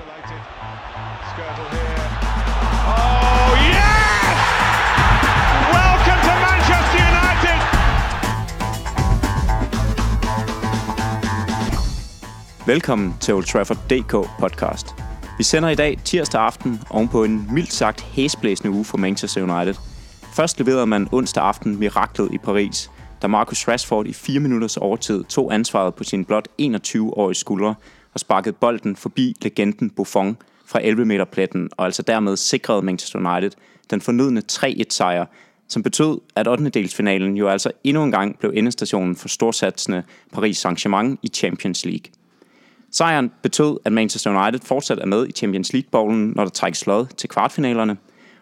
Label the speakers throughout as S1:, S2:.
S1: Isolated. Skirtle here. Oh, yes! Welcome to Manchester United!
S2: Velkommen til Old Trafford DK podcast. Vi sender i dag tirsdag aften ovenpå en mildt sagt hæsblæsende uge for Manchester United. Først leverede man onsdag aften miraklet i Paris, da Marcus Rashford i 4 minutters overtid tog ansvaret på sin blot 21-årige skuldre og sparkede bolden forbi legenden Buffon fra 11 meter pletten, og altså dermed sikrede Manchester United den fornødne 3-1 sejr, som betød, at 8. delsfinalen jo altså endnu en gang blev endestationen for storsatsende Paris Saint-Germain i Champions League. Sejren betød, at Manchester United fortsat er med i Champions League-bowlen, når der trækkes lod til kvartfinalerne.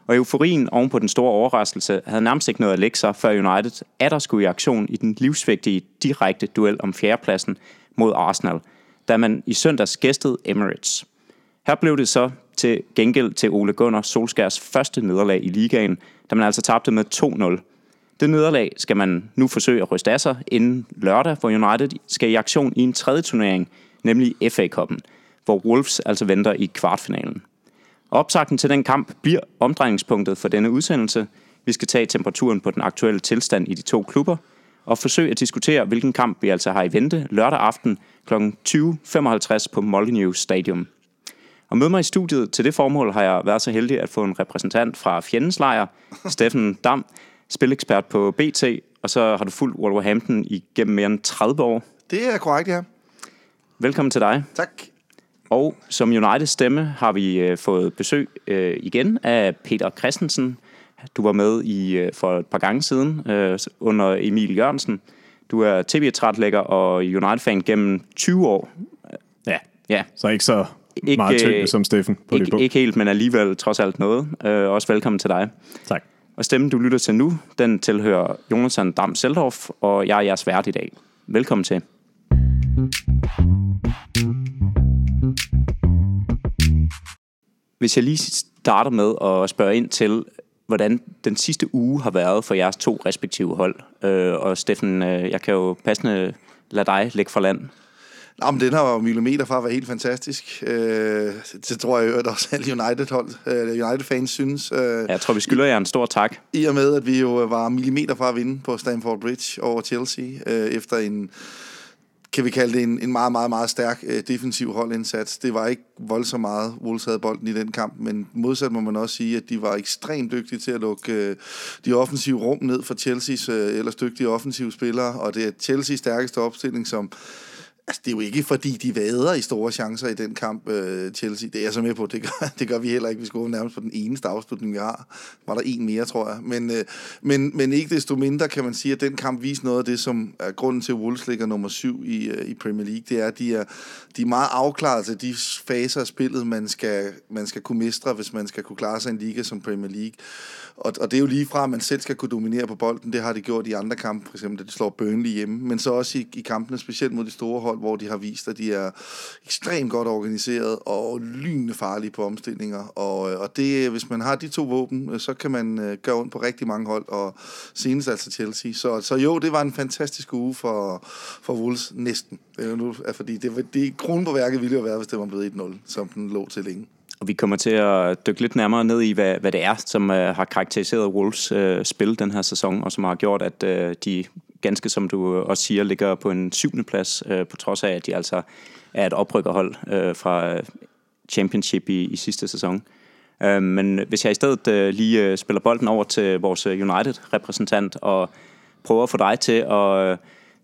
S2: Og euforien oven på den store overraskelse havde nærmest ikke noget at lægge sig, før United atter der skulle i aktion i den livsvigtige direkte duel om fjerdepladsen mod Arsenal, da man i søndags gæstede Emirates. Her blev det så til gengæld til Ole Gunnar Solskærs første nederlag i ligaen, da man altså tabte med 2-0. Det nederlag skal man nu forsøge at ryste af sig inden lørdag, hvor United skal i aktion i en tredje turnering, nemlig FA-koppen, hvor Wolves altså venter i kvartfinalen. Opsagten til den kamp bliver omdrejningspunktet for denne udsendelse. Vi skal tage temperaturen på den aktuelle tilstand i de to klubber, og forsøge at diskutere, hvilken kamp vi altså har i vente lørdag aften kl. 20.55 på Molineux Stadium. Og med mig i studiet til det formål har jeg været så heldig at få en repræsentant fra fjendens lejr, Steffen Dam, spilekspert på BT, og så har du fulgt Wolverhampton igennem mere end 30 år.
S3: Det er korrekt, ja.
S2: Velkommen til dig.
S3: Tak.
S2: Og som Uniteds stemme har vi øh, fået besøg øh, igen af Peter Christensen. Du var med i øh, for et par gange siden øh, under Emil Jørgensen. Du er tv-trætlægger og United-fan gennem 20 år.
S4: Ja,
S2: Ja,
S4: så ikke så
S2: Ikke,
S4: meget tyngde
S2: øh,
S4: som Steffen på det
S2: ikke, ikke helt, men alligevel trods alt noget. Øh, også velkommen til dig.
S4: Tak.
S2: Og stemmen, du lytter til nu, den tilhører Jonathan Dam Seldorf, og jeg er jeres vært i dag. Velkommen til. Hvis jeg lige starter med at spørge ind til, hvordan den sidste uge har været for jeres to respektive hold. Øh, og Steffen, øh, jeg kan jo passende lade dig lægge for land.
S3: Nå, men den har jo millimeter fra at være helt fantastisk. Øh, det tror jeg at også alle United-hold, øh, United-fans synes. Øh,
S2: Jeg tror, vi skylder jer en stor tak.
S3: I og med, at vi jo var millimeter fra at vinde på Stamford Bridge over Chelsea, øh, efter en, kan vi kalde det en, en meget, meget, meget stærk øh, defensiv holdindsats. Det var ikke voldsomt meget, Wolves havde bolden i den kamp, men modsat må man også sige, at de var ekstremt dygtige til at lukke øh, de offensive rum ned for Chelseas øh, ellers dygtige offensive spillere, og det er Chelseas stærkeste opstilling, som Altså, det er jo ikke, fordi de vader i store chancer i den kamp, øh, Chelsea. Det er jeg så med på. Det gør, det gør vi heller ikke. Vi skulle nærmest på den eneste afslutning, vi har. Var der en mere, tror jeg. Men, øh, men, men ikke desto mindre kan man sige, at den kamp viser noget af det, som er grunden til, at Wolves ligger nummer syv i, øh, i Premier League. Det er, at de er, de er meget afklaret til de faser af spillet, man skal, man skal kunne mestre, hvis man skal kunne klare sig i en liga som Premier League. Og, og det er jo lige fra, at man selv skal kunne dominere på bolden. Det har de gjort i andre kampe, for eksempel, da de slår Burnley hjemme. Men så også i, i kampene, specielt mod de store hold, hvor de har vist, at de er ekstremt godt organiseret og lynende farlige på omstillinger. Og, øh, og det, hvis man har de to våben, øh, så kan man øh, gøre ondt på rigtig mange hold, og senest altså Chelsea. Så, så jo, det var en fantastisk uge for, for Wolves næsten. Nu, er fordi det, var- det, kronen på værket ville jo være, hvis det var blevet 1-0, som den lå til længe.
S2: Og vi kommer til at dykke lidt nærmere ned i, hvad, hvad det er, som øh, har karakteriseret Wolves øh, spil den her sæson, og som har gjort, at øh, de, ganske som du også siger, ligger på en syvende plads, øh, på trods af, at de altså er et oprykkerhold øh, fra Championship i, i sidste sæson. Øh, men hvis jeg i stedet øh, lige øh, spiller bolden over til vores øh, United-repræsentant og prøver at få dig til at øh,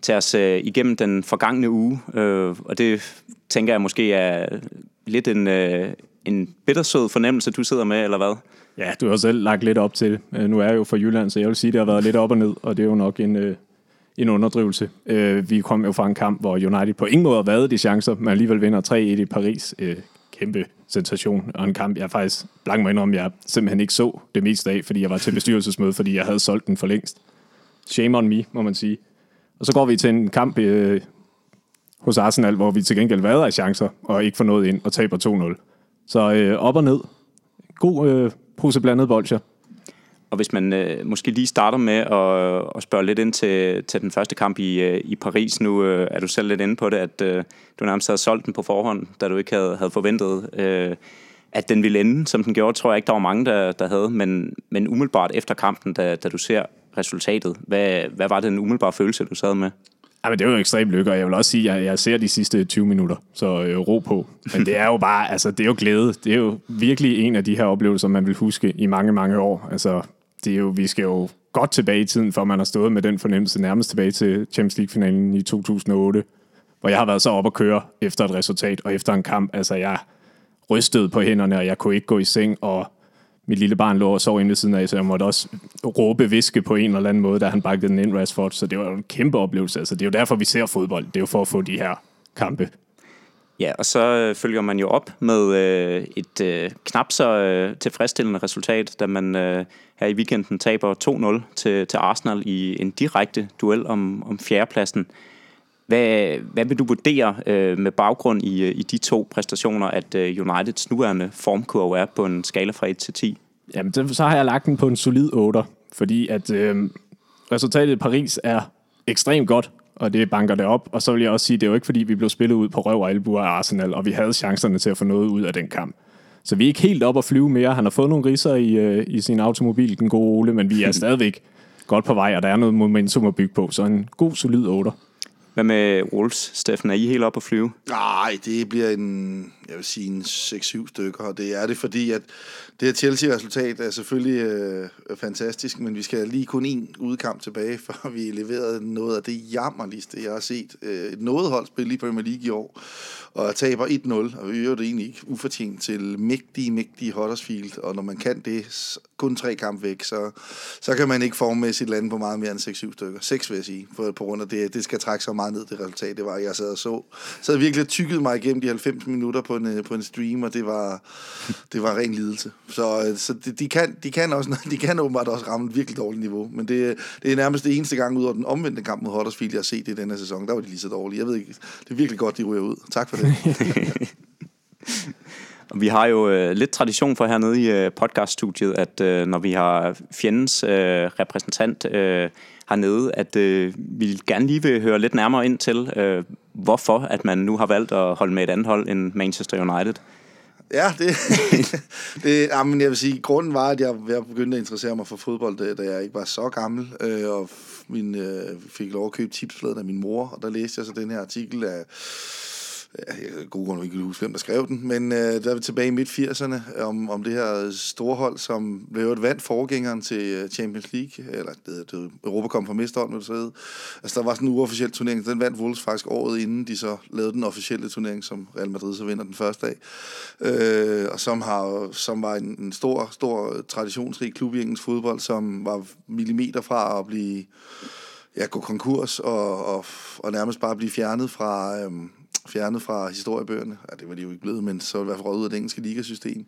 S2: tage os øh, igennem den forgangne uge, øh, og det tænker jeg måske er lidt en, øh, en bittersød fornemmelse, du sidder med, eller hvad?
S4: Ja, du har selv lagt lidt op til det. Øh, nu er jeg jo fra Jylland, så jeg vil sige, at det har været lidt op og ned, og det er jo nok en, øh, en underdrivelse. Øh, vi kom jo fra en kamp, hvor United på ingen måde har været de chancer, men alligevel vinder 3-1 i Paris. Kæmpe sensation, og en kamp, jeg faktisk blank mig om, jeg simpelthen ikke så det meste af, fordi jeg var til bestyrelsesmøde, fordi jeg havde solgt den for længst. Shame on me, må man sige. Og så går vi til en kamp øh, hos Arsenal, hvor vi til gengæld været af chancer, og ikke får noget ind, og taber 2-0. Så øh, op og ned. God øh, pose blandet bolcher.
S2: Og hvis man øh, måske lige starter med at, at spørge lidt ind til, til den første kamp i, øh, i Paris, nu øh, er du selv lidt inde på det, at øh, du nærmest havde solgt den på forhånd, da du ikke havde, havde forventet, øh, at den ville ende, som den gjorde, tror jeg ikke, der var mange, der, der havde. Men, men umiddelbart efter kampen, da, da du ser resultatet, hvad, hvad var den umiddelbare følelse, du sad med?
S4: Ja, men det er jo ekstremt lykke, og jeg vil også sige, at jeg, jeg ser de sidste 20 minutter, så øh, ro på. Men det er jo bare, altså det er jo glæde. Det er jo virkelig en af de her oplevelser, man vil huske i mange, mange år. Altså, det er jo, vi skal jo godt tilbage i tiden, for man har stået med den fornemmelse nærmest tilbage til Champions League-finalen i 2008, hvor jeg har været så op at køre efter et resultat og efter en kamp. Altså, jeg rystede på hænderne, og jeg kunne ikke gå i seng, og mit lille barn lå og sov inde ved siden af, så jeg måtte også råbe viske på en eller anden måde, da han bakkede den ind, Rashford. Så det var en kæmpe oplevelse. Altså, det er jo derfor, vi ser fodbold. Det er jo for at få de her kampe.
S2: Ja, og så øh, følger man jo op med øh, et øh, knap så øh, tilfredsstillende resultat, da man øh, her i weekenden taber 2-0 til, til Arsenal i en direkte duel om, om fjerdepladsen. Hvad, hvad vil du vurdere øh, med baggrund i, øh, i de to præstationer, at øh, Uniteds nuværende formkurve er på en skala fra 1 til 10?
S4: Jamen, det, så har jeg lagt den på en solid 8, fordi at øh, resultatet i Paris er ekstremt godt, og det banker det op. Og så vil jeg også sige, det er jo ikke fordi, vi blev spillet ud på røv og albuer af Arsenal, og vi havde chancerne til at få noget ud af den kamp. Så vi er ikke helt op at flyve mere. Han har fået nogle riser i, øh, i sin automobil, den gode Ole, men vi er stadigvæk godt på vej, og der er noget momentum at bygge på. Så en god, solid 8.
S2: Hvad med Wolves, Steffen? Er I helt op at flyve?
S3: Nej, det bliver en, jeg vil sige en 6-7 stykker, og det er det, fordi at det her Chelsea-resultat er selvfølgelig øh, fantastisk, men vi skal lige kun én udkamp tilbage, før vi leverede noget af det jammerligste, jeg har set. Øh, et noget hold spille i Premier League i år, og taber 1-0, og vi øver det egentlig ikke ufortjent til mægtige, mægtige Huddersfield, og når man kan det kun tre kampe væk, så, så kan man ikke formmæssigt lande på meget mere end 6-7 stykker. 6 vil jeg sige, for, på grund af det, det skal trække så meget ned, det resultat, det var. Jeg sad og så, så jeg virkelig tykket mig igennem de 90 minutter på en, øh, på en stream, og det var, det var ren lidelse. Så, øh, så de, de, kan, de, kan også, de kan åbenbart også ramme et virkelig dårligt niveau, men det, det er nærmest det eneste gang ud over den omvendte kamp mod Huddersfield, jeg har set det i denne sæson. Der var de lige så dårlige. Jeg ved ikke, det er virkelig godt, de ryger ud. Tak for det.
S2: Vi har jo øh, lidt tradition for hernede i øh, podcaststudiet, at øh, når vi har fjendens øh, repræsentant øh, hernede, at øh, vi gerne lige vil høre lidt nærmere ind til, øh, hvorfor at man nu har valgt at holde med et andet hold end Manchester United.
S3: Ja, det, det ja, men jeg vil sige, grunden var, at jeg, jeg begyndte at interessere mig for fodbold, da, da jeg ikke var så gammel, øh, og min, øh, fik lov at købe tipsfladen af min mor, og der læste jeg så den her artikel af jeg god grund ikke huske, hvem der skrev den, men øh, der er vi tilbage i midt-80'erne om, om det her storhold, som blev et vand forgængeren til øh, Champions League, eller det, det Europa kom fra mesterhold, når det så Altså der var sådan en uofficiel turnering, den vandt Wolves faktisk året inden de så lavede den officielle turnering, som Real Madrid så vinder den første dag, øh, og som, har, som var en, en stor, stor traditionsrig klub i engelsk fodbold, som var millimeter fra at blive ja, gå konkurs og, og, og nærmest bare blive fjernet fra, øhm, fjernet fra historiebøgerne. Ja, det var de jo ikke blevet, men så i hvert fald ud af det engelske ligasystem.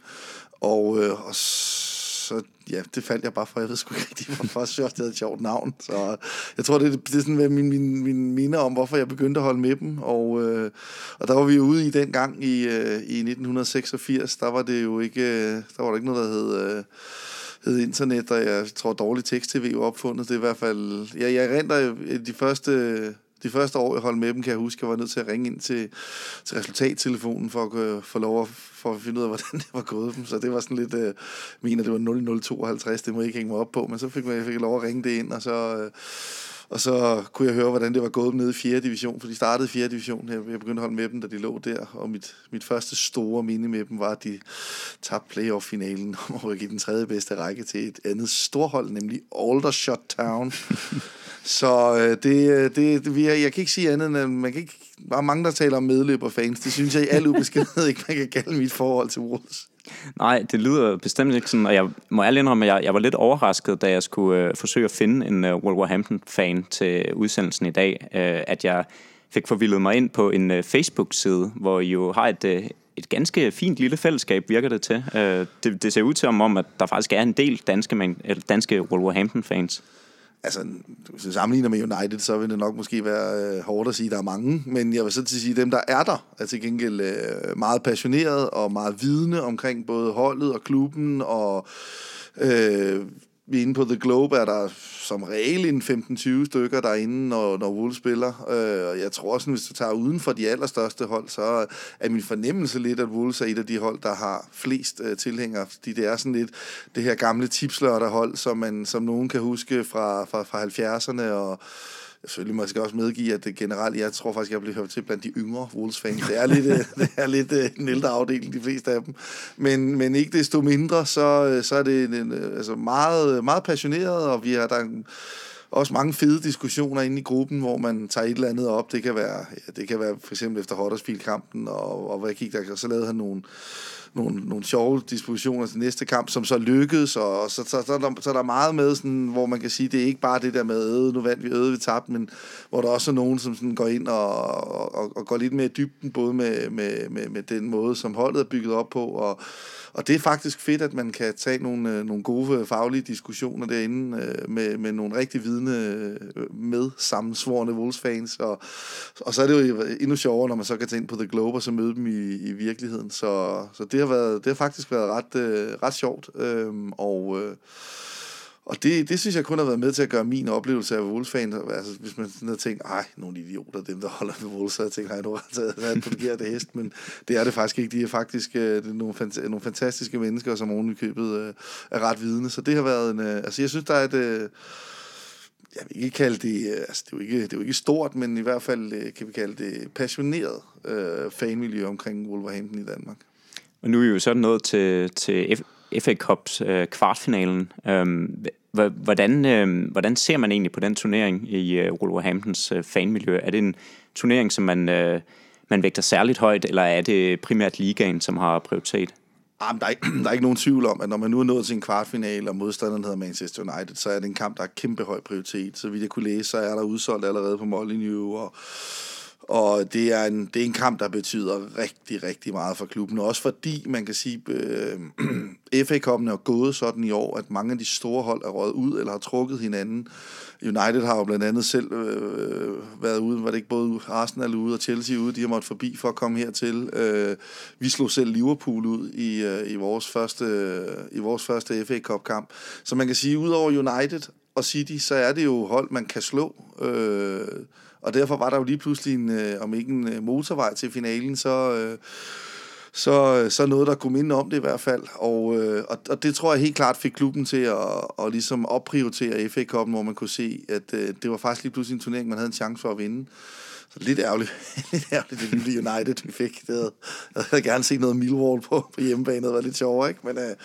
S3: Og, øh, og så, ja, det faldt jeg bare for. Jeg ved sgu ikke rigtig, hvorfor jeg synes, det havde et sjovt navn. Så øh, jeg tror, det, det er sådan min, min, min mine om, hvorfor jeg begyndte at holde med dem. Og, øh, og der var vi jo ude i den gang i, øh, i 1986. Der var det jo ikke, øh, der var der ikke noget, der hed... Øh, hed internet, og jeg tror dårlig tekst-tv var opfundet. Det er i hvert fald... Ja, jeg renter øh, de første de første år, jeg holdt med dem, kan jeg huske, jeg var nødt til at ringe ind til, til resultattelefonen for at kunne få lov at, for at finde ud af, hvordan det var gået dem. Så det var sådan lidt, øh, mener det var 0052, det må jeg ikke hænge mig op på, men så fik jeg, fik lov at ringe det ind, og så... Øh, og så kunne jeg høre, hvordan det var gået nede i 4. division, for de startede i 4. division. Jeg begyndte at holde med dem, da de lå der. Og mit, mit første store minde med dem var, at de tabte playoff-finalen om at rykke i den tredje bedste række til et andet storhold, nemlig Aldershot Town. Så øh, øh, det, det, vi jeg, jeg kan ikke sige andet end, at man kan ikke, der er mange, der taler om medløberfans. Det synes jeg i al ubeskedenhed ikke, man kan kalde mit forhold til Wolves.
S2: Nej, det lyder bestemt ikke sådan, og jeg må ærligt indrømme, at jeg, jeg var lidt overrasket, da jeg skulle øh, forsøge at finde en øh, Wolverhampton-fan til udsendelsen i dag, øh, at jeg fik forvildet mig ind på en øh, Facebook-side, hvor I jo har et, øh, et ganske fint lille fællesskab, virker det til. Øh, det, det ser ud til om, at der faktisk er en del danske, man, danske Wolverhampton-fans
S3: altså, hvis du sammenligner med United, så vil det nok måske være øh, hårdt at sige, at der er mange, men jeg vil så til at sige, at dem, der er der, er til gengæld øh, meget passionerede og meget vidne omkring både holdet og klubben, og øh, vi inde på The Globe, er der som regel en 15-20 stykker derinde, når, når Wolves spiller. Øh, og jeg tror også, hvis du tager uden for de allerstørste hold, så er min fornemmelse lidt, at Wolves er et af de hold, der har flest øh, tilhængere. Fordi det er sådan lidt det her gamle tipslørterhold, som, man, som nogen kan huske fra, fra, fra 70'erne og selvfølgelig måske også medgive, at det generelt, jeg tror faktisk, jeg bliver hørt til blandt de yngre Wolves-fans. Det er lidt, øh, det er lidt øh, en ældre afdeling, de fleste af dem. Men, men ikke desto mindre, så, så er det en, altså meget, meget passioneret, og vi har der også mange fede diskussioner inde i gruppen, hvor man tager et eller andet op. Det kan være, ja, det kan være for eksempel efter Huddersfield-kampen, og, og hvad gik der, så lavede han nogle, nogle, nogle sjove dispositioner til næste kamp, som så lykkedes, og så, så, så, er, der, så er der meget med, sådan, hvor man kan sige, det er ikke bare det der med, øde, nu vandt vi, øde vi tabte, men hvor der også er nogen, som sådan går ind og, og, og går lidt mere i dybden, både med, med, med, med den måde, som holdet er bygget op på, og, og det er faktisk fedt, at man kan tage nogle, øh, nogle gode øh, faglige diskussioner derinde øh, med, med nogle rigtig vidne med sammensvorene Wolves-fans. Og, og så er det jo endnu sjovere, når man så kan tage ind på The Globe og så møde dem i, i virkeligheden. Så, så det, har været, det har faktisk været ret, øh, ret sjovt. Øhm, og... Øh, og det, det synes jeg kun har været med til at gøre min oplevelse af Wolves fan. Altså, hvis man sådan har tænkt, ej, nogle idioter, dem der holder med Wolves, så jeg tænkt, ej, nu har jeg taget på det hest, men det er det faktisk ikke. De er faktisk øh, det er nogle, fant- nogle fantastiske mennesker, som oven i købet øh, er ret vidne. Så det har været en, Øh, altså jeg synes, der er et, Øh, jeg vil ikke kalde det, øh, altså det er, jo ikke, det er jo ikke stort, men i hvert fald kan vi kalde det passioneret øh, fanmiljø omkring Wolverhampton i Danmark.
S2: Og nu er vi jo sådan nået til, til FA Cups øh, kvartfinalen. Øhm, hvordan, øh, hvordan ser man egentlig på den turnering i øh, Wolverhamptons øh, fanmiljø? Er det en turnering, som man, øh, man vægter særligt højt, eller er det primært ligaen, som har prioritet?
S3: Ah, Jamen, der, er ikke, der er ikke nogen tvivl om, at når man nu er nået til en kvartfinale, og modstanderen hedder Manchester United, så er det en kamp, der har kæmpe høj prioritet. Så vidt jeg kunne læse, så er der udsolgt allerede på Molineux, og og det er, en, det er en kamp, der betyder rigtig, rigtig meget for klubben. Også fordi, man kan sige, øh, FA koppen er gået sådan i år, at mange af de store hold er røget ud eller har trukket hinanden. United har jo blandt andet selv øh, øh, været ude, var det ikke både Arsenal ude og Chelsea ude, de har måttet forbi for at komme hertil. Øh, vi slog selv Liverpool ud i, øh, i, vores første, øh, i vores første FA Cup kamp. Så man kan sige, udover United og City, så er det jo hold, man kan slå. Øh, og derfor var der jo lige pludselig, en, øh, om ikke en øh, motorvej til finalen, så... Øh, så, øh, så noget, der kunne minde om det i hvert fald. Og, øh, og, og det tror jeg helt klart fik klubben til at, at ligesom opprioritere FA Cup'en, hvor man kunne se, at øh, det var faktisk lige pludselig en turnering, man havde en chance for at vinde. Så lidt ærgerligt, lidt ærgerligt det lille United, vi fik. Det havde, jeg havde gerne set noget Millwall på, på hjemmebane, det var lidt sjovere, ikke? Men øh,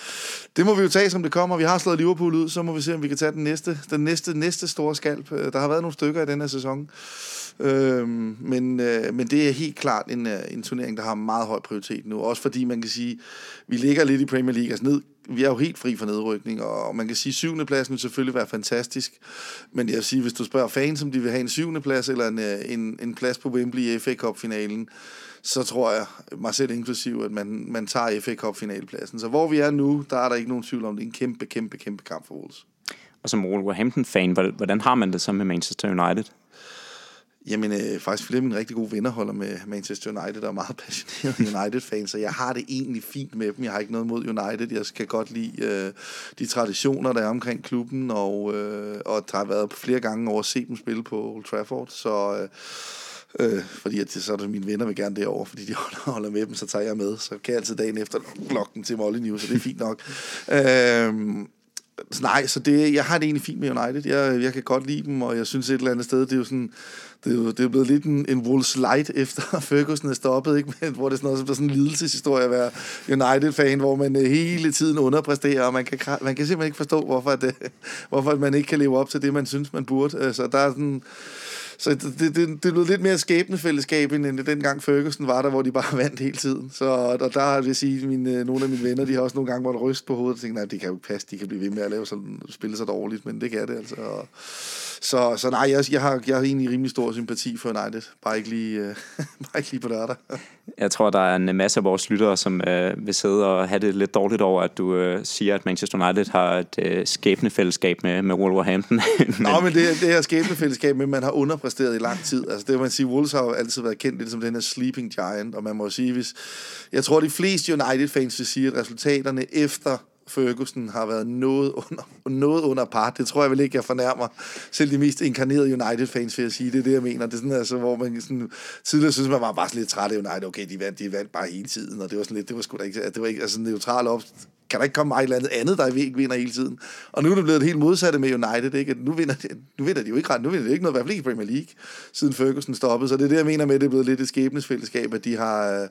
S3: det må vi jo tage, som det kommer. Vi har slået Liverpool ud, så må vi se, om vi kan tage den næste, den næste, næste store skalp. Øh, der har været nogle stykker i den her sæson. Øh, men, øh, men det er helt klart en, øh, en turnering, der har meget høj prioritet nu. Også fordi man kan sige, vi ligger lidt i Premier League. Altså ned, vi er jo helt fri for nedrykning, og man kan sige, at syvende pladsen vil selvfølgelig være fantastisk. Men jeg vil sige, hvis du spørger fans, om de vil have en syvende plads eller en, øh, en, en plads på Wembley i FA Cup-finalen, så tror jeg, mig selv inklusiv, at man, man tager FA Cup-finalpladsen. Så hvor vi er nu, der er der ikke nogen tvivl om, det er en kæmpe, kæmpe, kæmpe kamp for Wolves.
S2: Og som Wolverhampton-fan, hvordan har man det så med Manchester United?
S3: Jamen, øh, faktisk flere af mine rigtig gode venner holder med Manchester United, og er meget passionerede United-fans, så jeg har det egentlig fint med dem. Jeg har ikke noget mod United. Jeg skal godt lide øh, de traditioner, der er omkring klubben, og, øh, og der har været flere gange over at se dem spille på Old Trafford, så... Øh, Øh, fordi at det, så er det mine venner vil gerne derovre, fordi de holder med dem, så tager jeg med. Så kan jeg altid dagen efter klokken til Molly News, så det er fint nok. øh, nej, så det, jeg har det egentlig fint med United. Jeg, jeg kan godt lide dem, og jeg synes et eller andet sted, det er jo sådan det er jo, det er blevet lidt en, en Wolves light efter Ferguson er stoppet, ikke? Men, hvor det er sådan noget, sådan en lidelseshistorie at være United-fan, hvor man øh, hele tiden underpræsterer, og man kan, man kan simpelthen ikke forstå, hvorfor, det, øh, hvorfor man ikke kan leve op til det, man synes, man burde. Øh, så der er sådan så det, det, det, det blev lidt mere skæbnefællesskab, end det dengang Ferguson var der, hvor de bare vandt hele tiden. Så der, der vil jeg sige, mine, nogle af mine venner, de har også nogle gange måttet ryste på hovedet og tænkt, nej, det kan jo ikke passe, de kan blive ved med at lave sådan, spille så dårligt, men det kan det altså. Så, så nej, jeg, jeg, har, jeg har egentlig rimelig stor sympati for United, bare ikke lige, øh, bare ikke lige på lørdag.
S2: jeg tror, der er en masse af vores lyttere, som øh, vil sidde og have det lidt dårligt over, at du øh, siger, at Manchester United har et øh, skæbnefællesskab med, med Wolverhampton.
S3: men... Nå, men det, det her skæbnefællesskab med, man har underpræsteret i lang tid. Altså det man sige, Wolves har jo altid været kendt lidt som den her sleeping giant, og man må sige, hvis... Jeg tror, de fleste United-fans vil sige, at resultaterne efter Ferguson har været noget under, noget under par. Det tror jeg vel ikke, jeg fornærmer selv de mest inkarnerede United-fans, vil jeg sige. Det er det, jeg mener. Det er sådan, altså, hvor man sådan, tidligere synes, man var bare lidt træt af United. Okay, de vandt, de vandt bare hele tiden, og det var sådan lidt, det var sgu da ikke, det var ikke altså, neutral op, kan der ikke komme meget andet andet, der ikke vinder hele tiden? Og nu er det blevet helt modsatte med United, ikke? Nu vinder, de, nu vinder de jo ikke ret, nu vinder de ikke noget, i hvert fald ikke i Premier League, siden Ferguson stoppede. Så det er det, jeg mener med, at det er blevet lidt et skæbnesfællesskab, at de har, øh,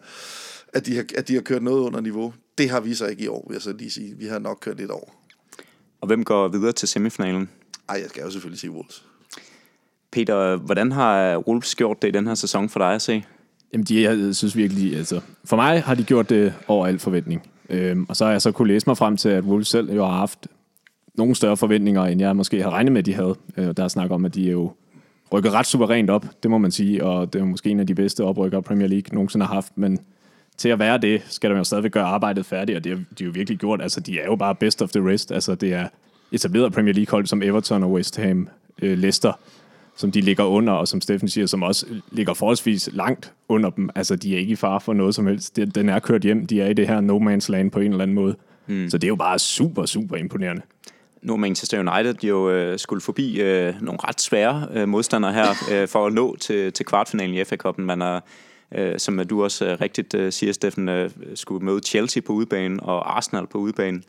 S3: at de har, at de har kørt noget under niveau. Det har vi så ikke i år, vil jeg så lige sige. Vi har nok kørt lidt over.
S2: Og hvem går videre til semifinalen?
S3: Ej, jeg skal jo selvfølgelig sige Wolves.
S2: Peter, hvordan har Wolves gjort det i den her sæson for dig at se?
S4: Jamen, de, jeg synes virkelig, altså, for mig har de gjort det over al forventning. Øhm, og så har jeg så kunne læse mig frem til, at Wolves selv jo har haft nogle større forventninger, end jeg måske har regnet med, de havde. Øh, der er snak om, at de jo rykket ret suverænt op, det må man sige, og det er måske en af de bedste oprykker, Premier League nogensinde har haft, men til at være det, skal der jo stadigvæk gøre arbejdet færdigt, og det har de jo virkelig gjort. Altså, de er jo bare best of the rest. Altså, det er etableret Premier League-hold som Everton og West Ham, øh, Leicester, som de ligger under, og som Steffen siger, som også ligger forholdsvis langt under dem. Altså, de er ikke i fare for noget som helst. Den er kørt hjem. De er i det her no man's land på en eller anden måde. Mm. Så det er jo bare super, super imponerende.
S2: Nu er Manchester United jo øh, skulle forbi øh, nogle ret svære øh, modstandere her øh, for at nå til, til kvartfinalen i FA-cupen. Man er, øh, som du også øh, rigtigt øh, siger, Steffen, øh, skulle møde Chelsea på udbanen og Arsenal på udbanen.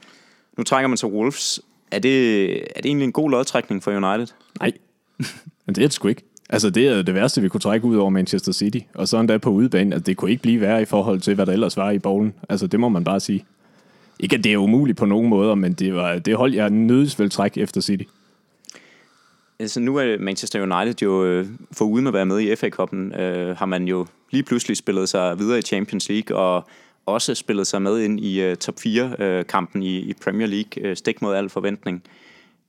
S2: Nu trækker man til Wolves. Er det, er det egentlig en god lodtrækning for United?
S4: Nej, men det er det sgu ikke. Altså, det er det værste, vi kunne trække ud over Manchester City. Og så endda på udebanen, at det kunne ikke blive værre i forhold til, hvad der ellers var i bowlen. Altså, det må man bare sige. Ikke, at det er umuligt på nogen måder, men det, var, det hold, jeg nødvendigvis vil træk efter City.
S2: Altså, nu er Manchester United jo, øh, for uden at være med i FA-cupen, øh, har man jo lige pludselig spillet sig videre i Champions League, og også spillet sig med ind i uh, top 4-kampen uh, i, i Premier League, uh, stik mod al forventning.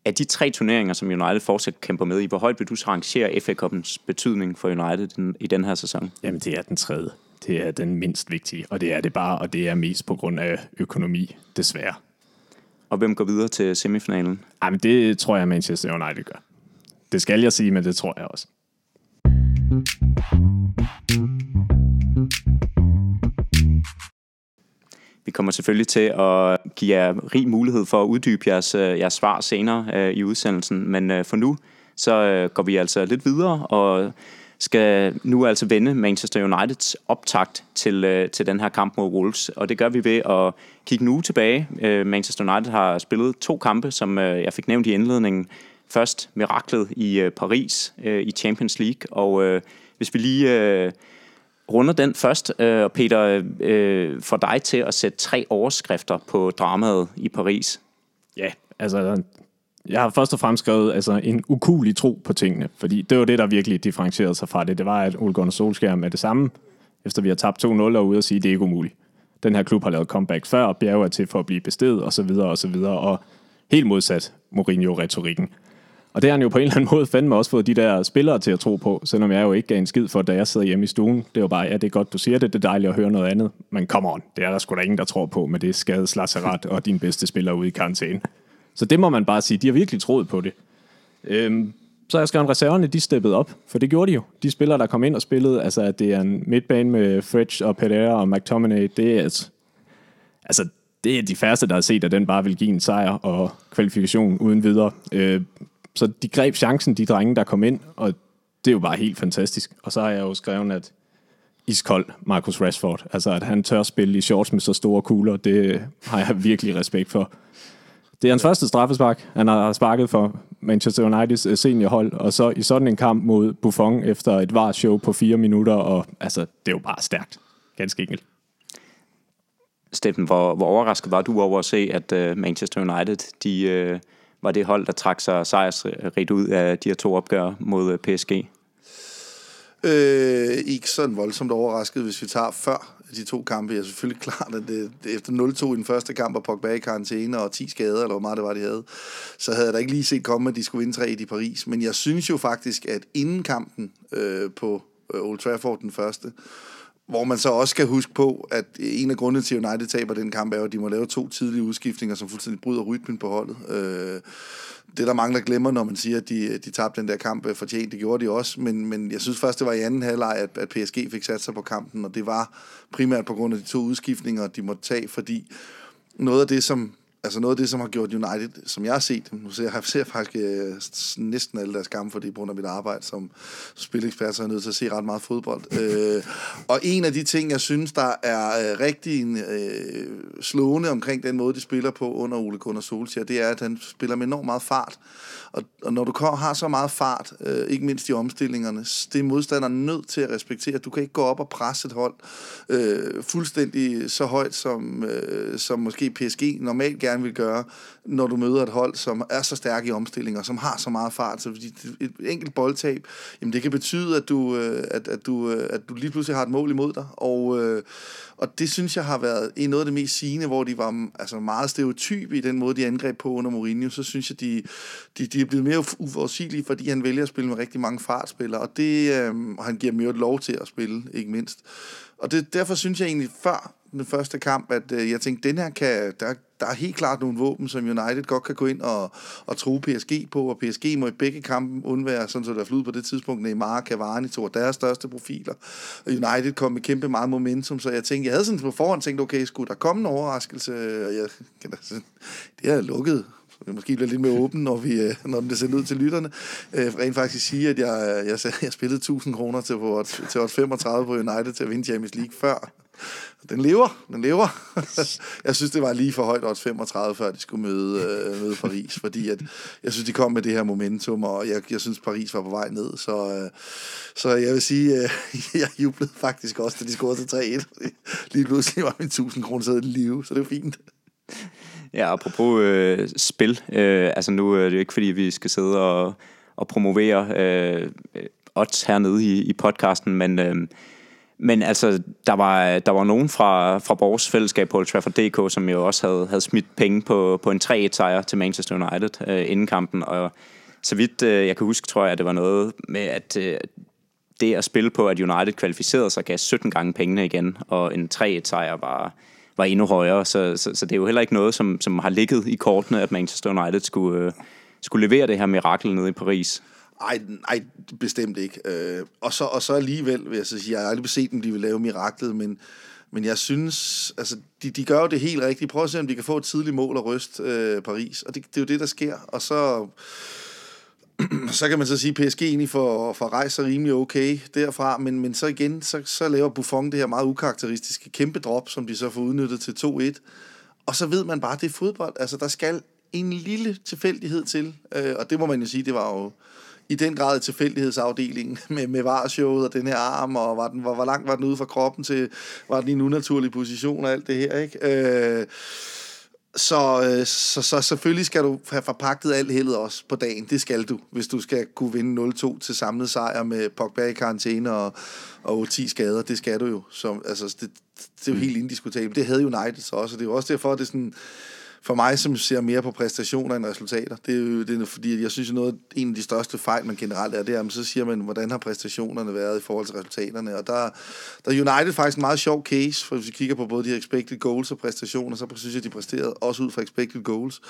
S2: Af de tre turneringer, som United fortsat kæmper med i, hvor højt vil du så rangere FA Cup'ens betydning for United den, i den her sæson?
S4: Jamen, det er den tredje. Det er den mindst vigtige, og det er det bare, og det er mest på grund af økonomi, desværre.
S2: Og hvem går videre til semifinalen?
S4: Jamen, det tror jeg, Manchester United gør. Det skal jeg sige, men det tror jeg også.
S2: Vi kommer selvfølgelig til at give jer rig mulighed for at uddybe jeres, øh, jeres svar senere øh, i udsendelsen, men øh, for nu så øh, går vi altså lidt videre og skal nu altså vende Manchester Uniteds optakt til, øh, til den her kamp mod Wolves, og det gør vi ved at kigge nu tilbage. Øh, Manchester United har spillet to kampe, som øh, jeg fik nævnt i indledningen. Først miraklet i øh, Paris øh, i Champions League, og øh, hvis vi lige... Øh, runder den først, øh, og Peter, øh, får dig til at sætte tre overskrifter på dramaet i Paris.
S4: Ja, altså, jeg har først og fremmest skrevet altså, en ukulig tro på tingene, fordi det var det, der virkelig differentierede sig fra det. Det var, at Ole Gunnar Solskjaer med det samme, efter vi har tabt 2-0 og ude og sige, at det er ikke umuligt. Den her klub har lavet comeback før, og bjerge er til for at blive bestedet, og så videre, og så videre, og helt modsat Mourinho-retorikken. Og det har han jo på en eller anden måde fandme også fået de der spillere til at tro på, selvom jeg jo ikke gav en skid for, da jeg sidder hjemme i stuen. Det var bare, ja, det er godt, du siger det, det er dejligt at høre noget andet. Men come on, det er der sgu da ingen, der tror på med det skadeslasseret og din bedste spiller ude i karantæne. Så det må man bare sige, de har virkelig troet på det. Øhm, så jeg skrevet reserverne, de steppede op, for det gjorde de jo. De spillere, der kom ind og spillede, altså at det er en midtbane med Fridge og Pereira og McTominay, det er, et, altså, det er de færreste, der har set, at den bare vil give en sejr og kvalifikation uden videre. Øh, så de greb chancen, de drenge, der kom ind, og det er jo bare helt fantastisk. Og så har jeg jo skrevet, at iskold Marcus Rashford, altså at han tør spille i shorts med så store kugler, det har jeg virkelig respekt for. Det er hans første straffespark. Han har sparket for Manchester Uniteds øh, seniorhold, og så i sådan en kamp mod Buffon efter et var-show på fire minutter, og altså, det er jo bare stærkt. Ganske enkelt.
S2: Steffen, hvor, hvor overrasket var du over at se, at uh, Manchester United, de, uh, var det hold, der trak sig sejrsrigt ud af de her to opgør mod øh, PSG?
S3: Øh, ikke sådan voldsomt overrasket, hvis vi tager før de to kampe. Jeg er selvfølgelig klart, at det, efter 0-2 i den første kamp, og Pogba i karantæne og 10 skader, eller hvor meget det var, de havde, så havde jeg da ikke lige set komme, at de skulle vinde 3 i Paris. Men jeg synes jo faktisk, at inden kampen øh, på øh, Old Trafford den første, hvor man så også skal huske på, at en af grundene til, at United taber den kamp, er jo, at de må lave to tidlige udskiftninger, som fuldstændig bryder rytmen på holdet. Øh, det der mange, der glemmer, når man siger, at de, de tabte den der kamp øh, fortjent. Det gjorde de også, men, men jeg synes først, det var i anden halvleg, at, at PSG fik sat sig på kampen, og det var primært på grund af de to udskiftninger, de måtte tage, fordi noget af det, som altså noget af det, som har gjort United, som jeg har set nu ser jeg, ser faktisk øh, næsten alle deres kampe, fordi på grund af mit arbejde som spilekspert, så er jeg nødt til at se ret meget fodbold. øh, og en af de ting, jeg synes, der er øh, rigtig øh, slående omkring den måde, de spiller på under Ole Gunnar Solskjaer, det er, at han spiller med enormt meget fart. Og, og når du har så meget fart, øh, ikke mindst i omstillingerne, det er modstanderen nødt til at respektere. Du kan ikke gå op og presse et hold øh, fuldstændig så højt, som, øh, som måske PSG normalt gerne vil gøre, når du møder et hold, som er så stærk i omstillinger, som har så meget fart. Så et enkelt boldtab, jamen det kan betyde, at du, øh, at, at, du, øh, at du lige pludselig har et mål imod dig. Og, øh, og det synes jeg har været en noget af det mest sigende, hvor de var mm, altså meget stereotype i den måde, de angreb på under Mourinho. Så synes jeg, de, de, de er blevet mere uforudsigelige, fordi han vælger at spille med rigtig mange fartspillere. Og det, øh, og han giver dem jo lov til at spille, ikke mindst. Og det, derfor synes jeg egentlig før den første kamp, at øh, jeg tænkte, den her kan, der, der er helt klart nogle våben, som United godt kan gå ind og, og true PSG på, og PSG må i begge kampe undvære, sådan så der flyder på det tidspunkt, Neymar og Cavani, to af deres største profiler. Og United kom med kæmpe meget momentum, så jeg tænkte, jeg havde sådan på forhånd tænkt, okay, skulle der komme en overraskelse? Og jeg, altså, det er lukket vi måske bliver lidt mere åben, når, vi, øh, når når det ser ud til lytterne. Øh, rent faktisk sige, at jeg, jeg, jeg spillede 1000 kroner til, til 35 på United til at vinde Champions League før den lever, den lever. jeg synes, det var lige for højt odds 35, før de skulle møde, øh, møde Paris, fordi at, jeg synes, de kom med det her momentum, og jeg, jeg synes, Paris var på vej ned, så, øh, så jeg vil sige, øh, jeg jublede faktisk også, da de scorede til 3-1. Lige pludselig var min 1000 kroner sædet i live, så det var fint.
S2: Ja, apropos øh, spil, øh, altså nu er det jo ikke, fordi vi skal sidde og, og promovere øh, odds hernede i, i podcasten, men... Øh, men altså, der var, der var nogen fra, fra vores fællesskab på Old Trafford DK, som jo også havde, havde smidt penge på, på en 3-1-sejr til Manchester United øh, inden kampen. Og så vidt øh, jeg kan huske, tror jeg, at det var noget med, at øh, det at spille på, at United kvalificerede sig, gav 17 gange pengene igen, og en 3-1-sejr var, var endnu højere. Så, så, så det er jo heller ikke noget, som, som har ligget i kortene, at Manchester United skulle, øh, skulle levere det her mirakel nede i Paris.
S3: Ej, nej, bestemt ikke. Øh, og, så, og så alligevel, vil jeg så sige, jeg har aldrig set dem, de vil lave miraklet, men, men jeg synes, altså, de, de gør jo det helt rigtigt. Prøv at se, om de kan få et tidligt mål og ryste øh, Paris. Og det, det er jo det, der sker. Og så, så kan man så sige, at PSG egentlig får, får rejst sig rimelig okay derfra, men, men så igen, så, så laver Buffon det her meget ukarakteristiske kæmpe drop, som de så får udnyttet til 2-1. Og så ved man bare, at det er fodbold. Altså, der skal en lille tilfældighed til, øh, og det må man jo sige, det var jo i den grad tilfældighedsafdelingen med, med varshowet og den her arm, og var den, hvor, hvor langt var den ude fra kroppen til, var den i en unaturlig position og alt det her, ikke? Øh, så, øh, så, så selvfølgelig skal du have forpagtet alt heldet også på dagen. Det skal du, hvis du skal kunne vinde 0-2 til samlet sejr med Pogba i karantæne og, og 10 skader. Det skal du jo. Så, altså, det, det er jo helt indiskutabelt. Det havde United så også, og det er jo også derfor, at det er sådan for mig, som ser mere på præstationer end resultater, det er jo det er, fordi, jeg synes, at noget, en af de største fejl, man generelt er, det er, så siger man, hvordan har præstationerne været i forhold til resultaterne, og der, der er United faktisk en meget sjov case, for hvis vi kigger på både de expected goals og præstationer, så synes jeg, de præsterede også ud fra expected goals.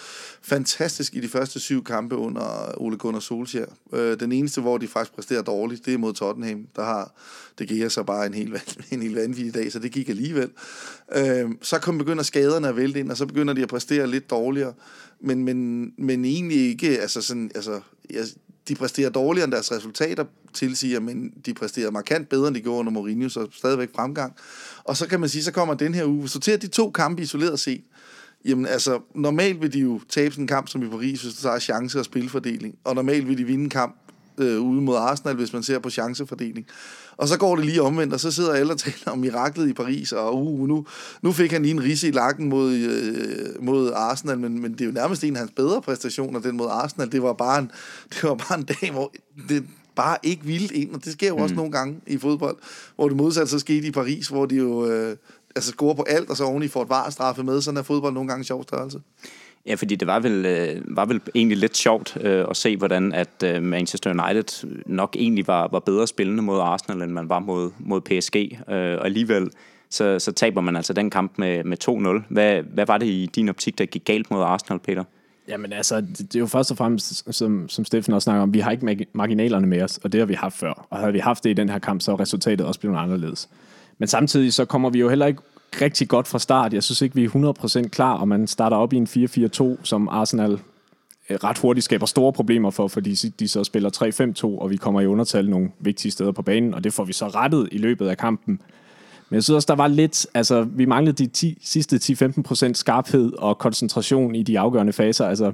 S3: Fantastisk i de første syv kampe under Ole Gunnar Solskjaer. Øh, den eneste, hvor de faktisk præsterer dårligt, det er mod Tottenham, der har det giver så bare en helt, en helt vanvittig dag, så det gik alligevel. Øh, så kom begynder skaderne at vælte ind, og så begynder de at præstere lidt dårligere, men, men, men egentlig ikke, altså sådan, altså, jeg, de præsterer dårligere end deres resultater tilsiger, men de præsterer markant bedre, end de gjorde under Mourinho, så stadigvæk fremgang. Og så kan man sige, så kommer den her uge, så til tager de to kampe isoleret set, Jamen altså, normalt vil de jo tabe sådan en kamp som i Paris, hvis der er chance og spilfordeling. Og normalt vil de vinde en kamp øh, ude mod Arsenal, hvis man ser på chancefordeling. Og så går det lige omvendt, og så sidder alle og taler om miraklet i Paris, og uh, nu, nu fik han lige en risse i lakken mod, øh, mod Arsenal, men, men det er jo nærmest en af hans bedre præstationer, den mod Arsenal. Det var bare en, det var bare en dag, hvor det bare ikke vildt ind, og det sker jo mm. også nogle gange i fodbold, hvor det modsat så skete i Paris, hvor de jo øh, altså scorer på alt, og så oveni får et varstraffe med, sådan er fodbold nogle gange en sjov størrelse.
S2: Ja, fordi det var vel, øh, var vel egentlig lidt sjovt øh, at se, hvordan at øh, Manchester United nok egentlig var, var bedre spillende mod Arsenal, end man var mod, mod PSG. Øh, og alligevel så, så taber man altså den kamp med, med 2-0. Hvad, hvad var det i din optik, der gik galt mod Arsenal, Peter?
S4: Jamen altså, det, det er jo først og fremmest, som, som Steffen også snakker om, vi har ikke marginalerne med os, og det har vi haft før. Og havde vi haft det i den her kamp, så er resultatet også blevet anderledes. Men samtidig så kommer vi jo heller ikke rigtig godt fra start. Jeg synes ikke, vi er 100% klar, og man starter op i en 4-4-2, som Arsenal øh, ret hurtigt skaber store problemer for, fordi de så spiller 3-5-2, og vi kommer i undertal nogle vigtige steder på banen, og det får vi så rettet i løbet af kampen. Men jeg synes også, der var lidt, altså vi manglede de 10, sidste 10-15% skarphed og koncentration i de afgørende faser. Altså,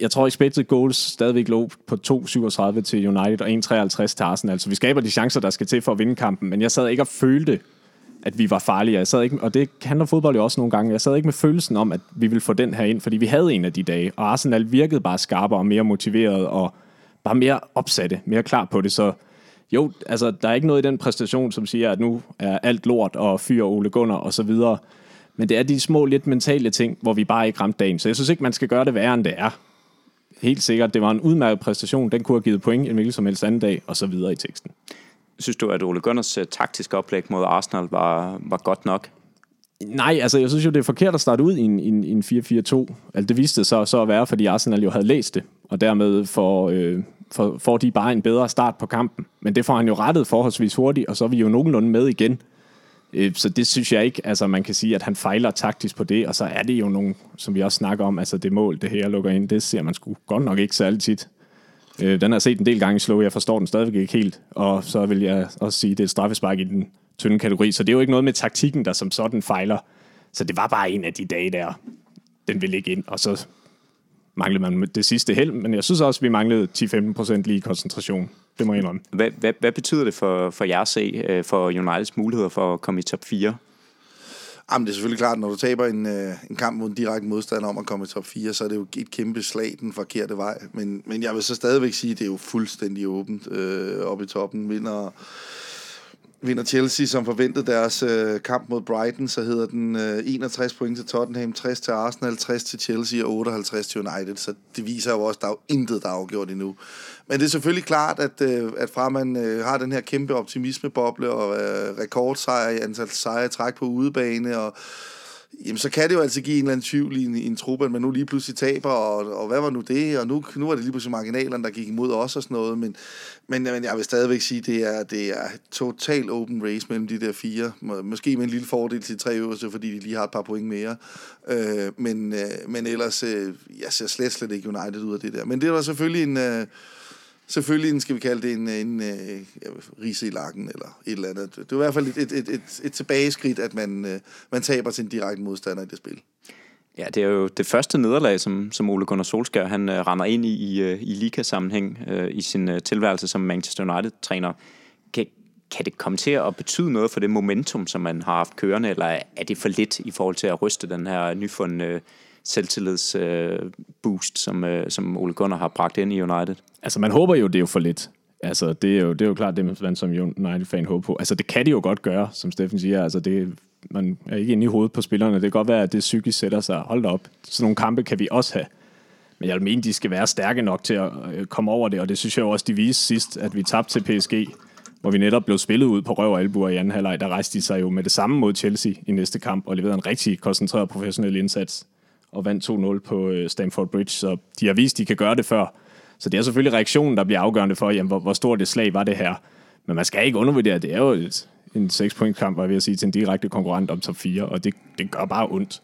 S4: jeg tror, expected goals stadigvæk lå på 2,37 til United og 1,53 til Arsenal. Så vi skaber de chancer, der skal til for at vinde kampen. Men jeg sad ikke og følte, at vi var farlige. Jeg sad ikke, og det handler fodbold jo også nogle gange. Jeg sad ikke med følelsen om, at vi ville få den her ind, fordi vi havde en af de dage. Og Arsenal virkede bare skarpere og mere motiveret og bare mere opsatte, mere klar på det. Så jo, altså, der er ikke noget i den præstation, som siger, at nu er alt lort og fyr Ole Gunnar og så videre. Men det er de små, lidt mentale ting, hvor vi bare ikke ramte dagen. Så jeg synes ikke, man skal gøre det værre, end det er. Helt sikkert, det var en udmærket præstation. Den kunne have givet point en hvilken som helst anden dag, og så videre i teksten.
S2: Synes du, at Ole Gunners øh, taktiske oplæg mod Arsenal var, var godt nok?
S4: Nej, altså jeg synes jo, det er forkert at starte ud i en, en, en 4-4-2. Altså det viste sig så, så at være, fordi Arsenal jo havde læst det, og dermed får, øh, for, får de bare en bedre start på kampen. Men det får han jo rettet forholdsvis hurtigt, og så er vi jo nogenlunde med igen. Øh, så det synes jeg ikke, altså man kan sige, at han fejler taktisk på det, og så er det jo nogen, som vi også snakker om, altså det mål, det her lukker ind, det ser man sgu godt nok ikke særlig tit. Øh, den har jeg set en del gange i slow, jeg forstår den stadigvæk ikke helt, og så vil jeg også sige, at det er et straffespark i den tynde kategori, så det er jo ikke noget med taktikken, der som sådan fejler. Så det var bare en af de dage der, den ville ikke ind, og så manglede man det sidste held, men jeg synes også, at vi manglede 10-15% lige koncentration. Det må jeg indrømme.
S2: Hvad, hvad, hvad betyder det for, for jer at se, øh, for Uniteds muligheder for at komme i top 4?
S3: Jamen, det er selvfølgelig klart, når du taber en, øh, en kamp mod en direkte modstander om at komme i top 4, så er det jo et kæmpe slag den forkerte vej. Men, men jeg vil så stadigvæk sige, at det er jo fuldstændig åbent øh, oppe i toppen. Vinder vinder Chelsea som forventet deres øh, kamp mod Brighton, så hedder den øh, 61 point til Tottenham, 60 til Arsenal, 60 til Chelsea og 58 til United. Så det viser jo også, at der er jo intet, der er afgjort endnu. Men det er selvfølgelig klart, at, øh, at fra man øh, har den her kæmpe optimismeboble og øh, rekordsejr i antal sejre træk på udebane og jamen så kan det jo altså give en eller anden tvivl i en, i en truppe, at man nu lige pludselig taber, og, og hvad var nu det, og nu, nu var det lige pludselig marginalerne, der gik imod os og sådan noget, men, men, men jeg vil stadigvæk sige, det er, det er total open race mellem de der fire, måske med en lille fordel til tre øverste, fordi de lige har et par point mere, øh, men, øh, men ellers, øh, jeg ser slet, slet ikke United ud af det der, men det var selvfølgelig en... Øh, selvfølgelig en, skal vi kalde det en, en, en ja, rise i lakken, eller et eller andet. Det er i hvert fald et, et, et, et, et tilbageskridt, at man, øh, man taber sin direkte modstander i det spil.
S2: Ja, det er jo det første nederlag, som, som Ole Gunnar Solskjaer han uh, render ind i i, uh, i liga-sammenhæng uh, i sin uh, tilværelse som Manchester United-træner. Kan, kan det komme til at betyde noget for det momentum, som man har haft kørende, eller er det for lidt i forhold til at ryste den her nyfundne uh, selvtillidsboost, uh, som, øh, som Ole Gunnar har bragt ind i United?
S4: Altså, man håber jo, det er jo for lidt. Altså, det er jo, det er jo klart det, man som United-fan håber på. Altså, det kan de jo godt gøre, som Steffen siger. Altså, det, man er ikke inde i hovedet på spillerne. Det kan godt være, at det psykisk sætter sig. Hold op. Sådan nogle kampe kan vi også have. Men jeg mener, de skal være stærke nok til at øh, komme over det, og det synes jeg også, de viste sidst, at vi tabte til PSG, hvor vi netop blev spillet ud på røv og albuer i anden halvleg. Der rejste de sig jo med det samme mod Chelsea i næste kamp, og leverede en rigtig koncentreret professionel indsats, og vandt 2-0 på øh, Stamford Bridge. Så de har vist, at de kan gøre det før. Så det er selvfølgelig reaktionen, der bliver afgørende for, jamen, hvor, hvor stort det slag var det her. Men man skal ikke undervurdere, det er jo et, en 6-point-kamp, var jeg ved at sige, til en direkte konkurrent om top 4, og det, det gør bare ondt.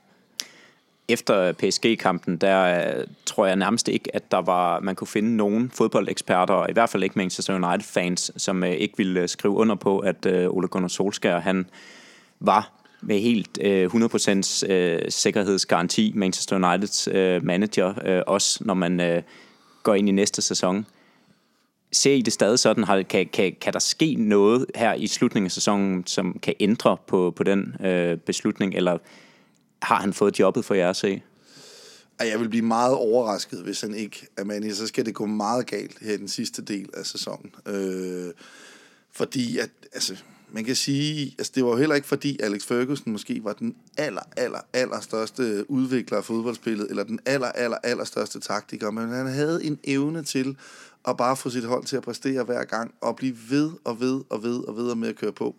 S2: Efter PSG-kampen, der øh, tror jeg nærmest ikke, at der var, man kunne finde nogen fodboldeksperter, i hvert fald ikke Manchester United-fans, som øh, ikke ville øh, skrive under på, at Ole Gunnar Solskjaer, han var med helt øh, 100% øh, sikkerhedsgaranti Manchester Uniteds øh, manager, øh, også når man øh, går ind i næste sæson. Ser I det stadig sådan, har, kan, kan, kan der ske noget her i slutningen af sæsonen, som kan ændre på, på den øh, beslutning, eller har han fået jobbet for jer at se?
S3: Jeg vil blive meget overrasket, hvis han ikke er manager. Så skal det gå meget galt her i den sidste del af sæsonen. Øh, fordi at, altså, man kan sige, altså det var jo heller ikke fordi Alex Ferguson måske var den aller, aller, aller største udvikler af fodboldspillet, eller den aller, aller, aller største taktiker, men han havde en evne til at bare få sit hold til at præstere hver gang, og blive ved og ved og ved og ved med at køre på.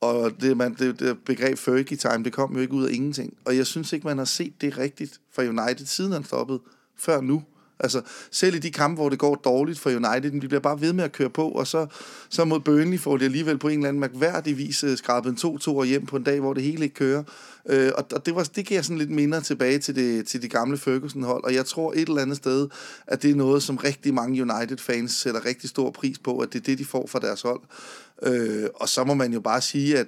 S3: Og det, man, det, det begreb Fergie time, det kom jo ikke ud af ingenting. Og jeg synes ikke, man har set det rigtigt fra United, siden han stoppede, før nu. Altså, selv i de kampe, hvor det går dårligt for United, de bliver bare ved med at køre på, og så, så mod Burnley får de alligevel på en eller anden mærkværdig vis øh, skrabet en 2-2 hjem på en dag, hvor det hele ikke kører. Øh, og og det, var, det giver sådan lidt minder tilbage til det, til de gamle Ferguson-hold, og jeg tror et eller andet sted, at det er noget, som rigtig mange United-fans sætter rigtig stor pris på, at det er det, de får fra deres hold. Øh, og så må man jo bare sige, at,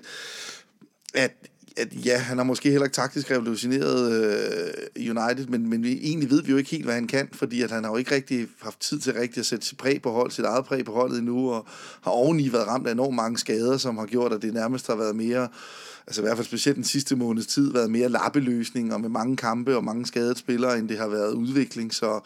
S3: at at ja, han har måske heller ikke taktisk revolutioneret øh, United, men, men vi, egentlig ved vi jo ikke helt, hvad han kan, fordi at han har jo ikke rigtig haft tid til rigtig at sætte sit præg på hold, sit eget præg på holdet endnu, og har oveni været ramt af enormt mange skader, som har gjort, at det nærmest har været mere, altså i hvert fald specielt den sidste måneds tid, været mere lappeløsning, og med mange kampe og mange skadede spillere, end det har været udvikling, så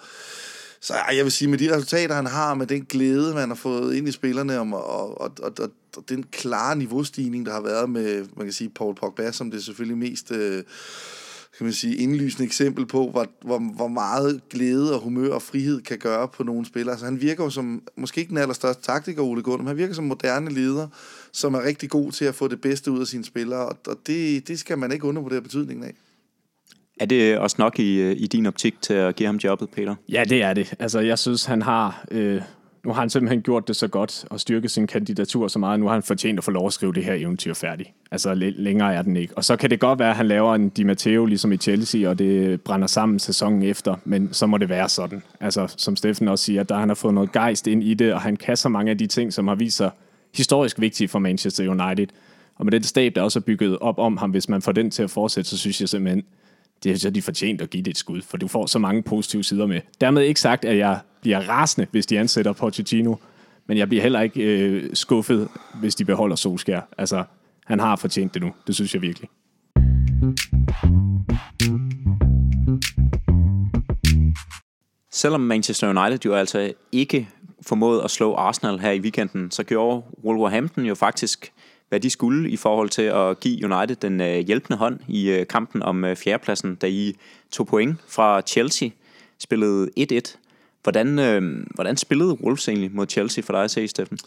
S3: så jeg vil sige, med de resultater, han har, med den glæde, man har fået ind i spillerne, og, og, og, og, og den klare niveaustigning, der har været med, man kan sige, Paul Pogba, som det er selvfølgelig mest... Øh, kan man sige, indlysende eksempel på, hvor, hvor, hvor meget glæde og humør og frihed kan gøre på nogle spillere. Altså, han virker jo som, måske ikke den allerstørste taktiker, Ole Gunnar, men han virker som moderne leder, som er rigtig god til at få det bedste ud af sine spillere, og, og det, det skal man ikke undervurdere betydningen af.
S2: Er det også nok i, øh, i din optik til at give ham jobbet, Peter?
S4: Ja, det er det. Altså, jeg synes, han har... Øh, nu har han simpelthen gjort det så godt og styrket sin kandidatur så meget, nu har han fortjent at få lov at skrive det her eventyr færdigt. Altså, længere er den ikke. Og så kan det godt være, at han laver en Di Matteo ligesom i Chelsea, og det brænder sammen sæsonen efter, men så må det være sådan. Altså, som Steffen også siger, der han har fået noget gejst ind i det, og han kan så mange af de ting, som har vist sig historisk vigtige for Manchester United. Og med den stab, der også er bygget op om ham, hvis man får den til at fortsætte, så synes jeg simpelthen, det er så de fortjent at give det et skud, for du får så mange positive sider med. Dermed ikke sagt, at jeg bliver rasende, hvis de ansætter Pochettino, men jeg bliver heller ikke øh, skuffet, hvis de beholder Solskær. Altså, han har fortjent det nu. Det synes jeg virkelig.
S2: Selvom Manchester United jo altså ikke formåede at slå Arsenal her i weekenden, så gjorde Wolverhampton jo faktisk hvad de skulle i forhold til at give United den øh, hjælpende hånd i øh, kampen om øh, fjerdepladsen, da I tog point fra Chelsea, spillede 1-1. Hvordan, øh, hvordan spillede Wolves egentlig mod Chelsea for dig at se, Steffen?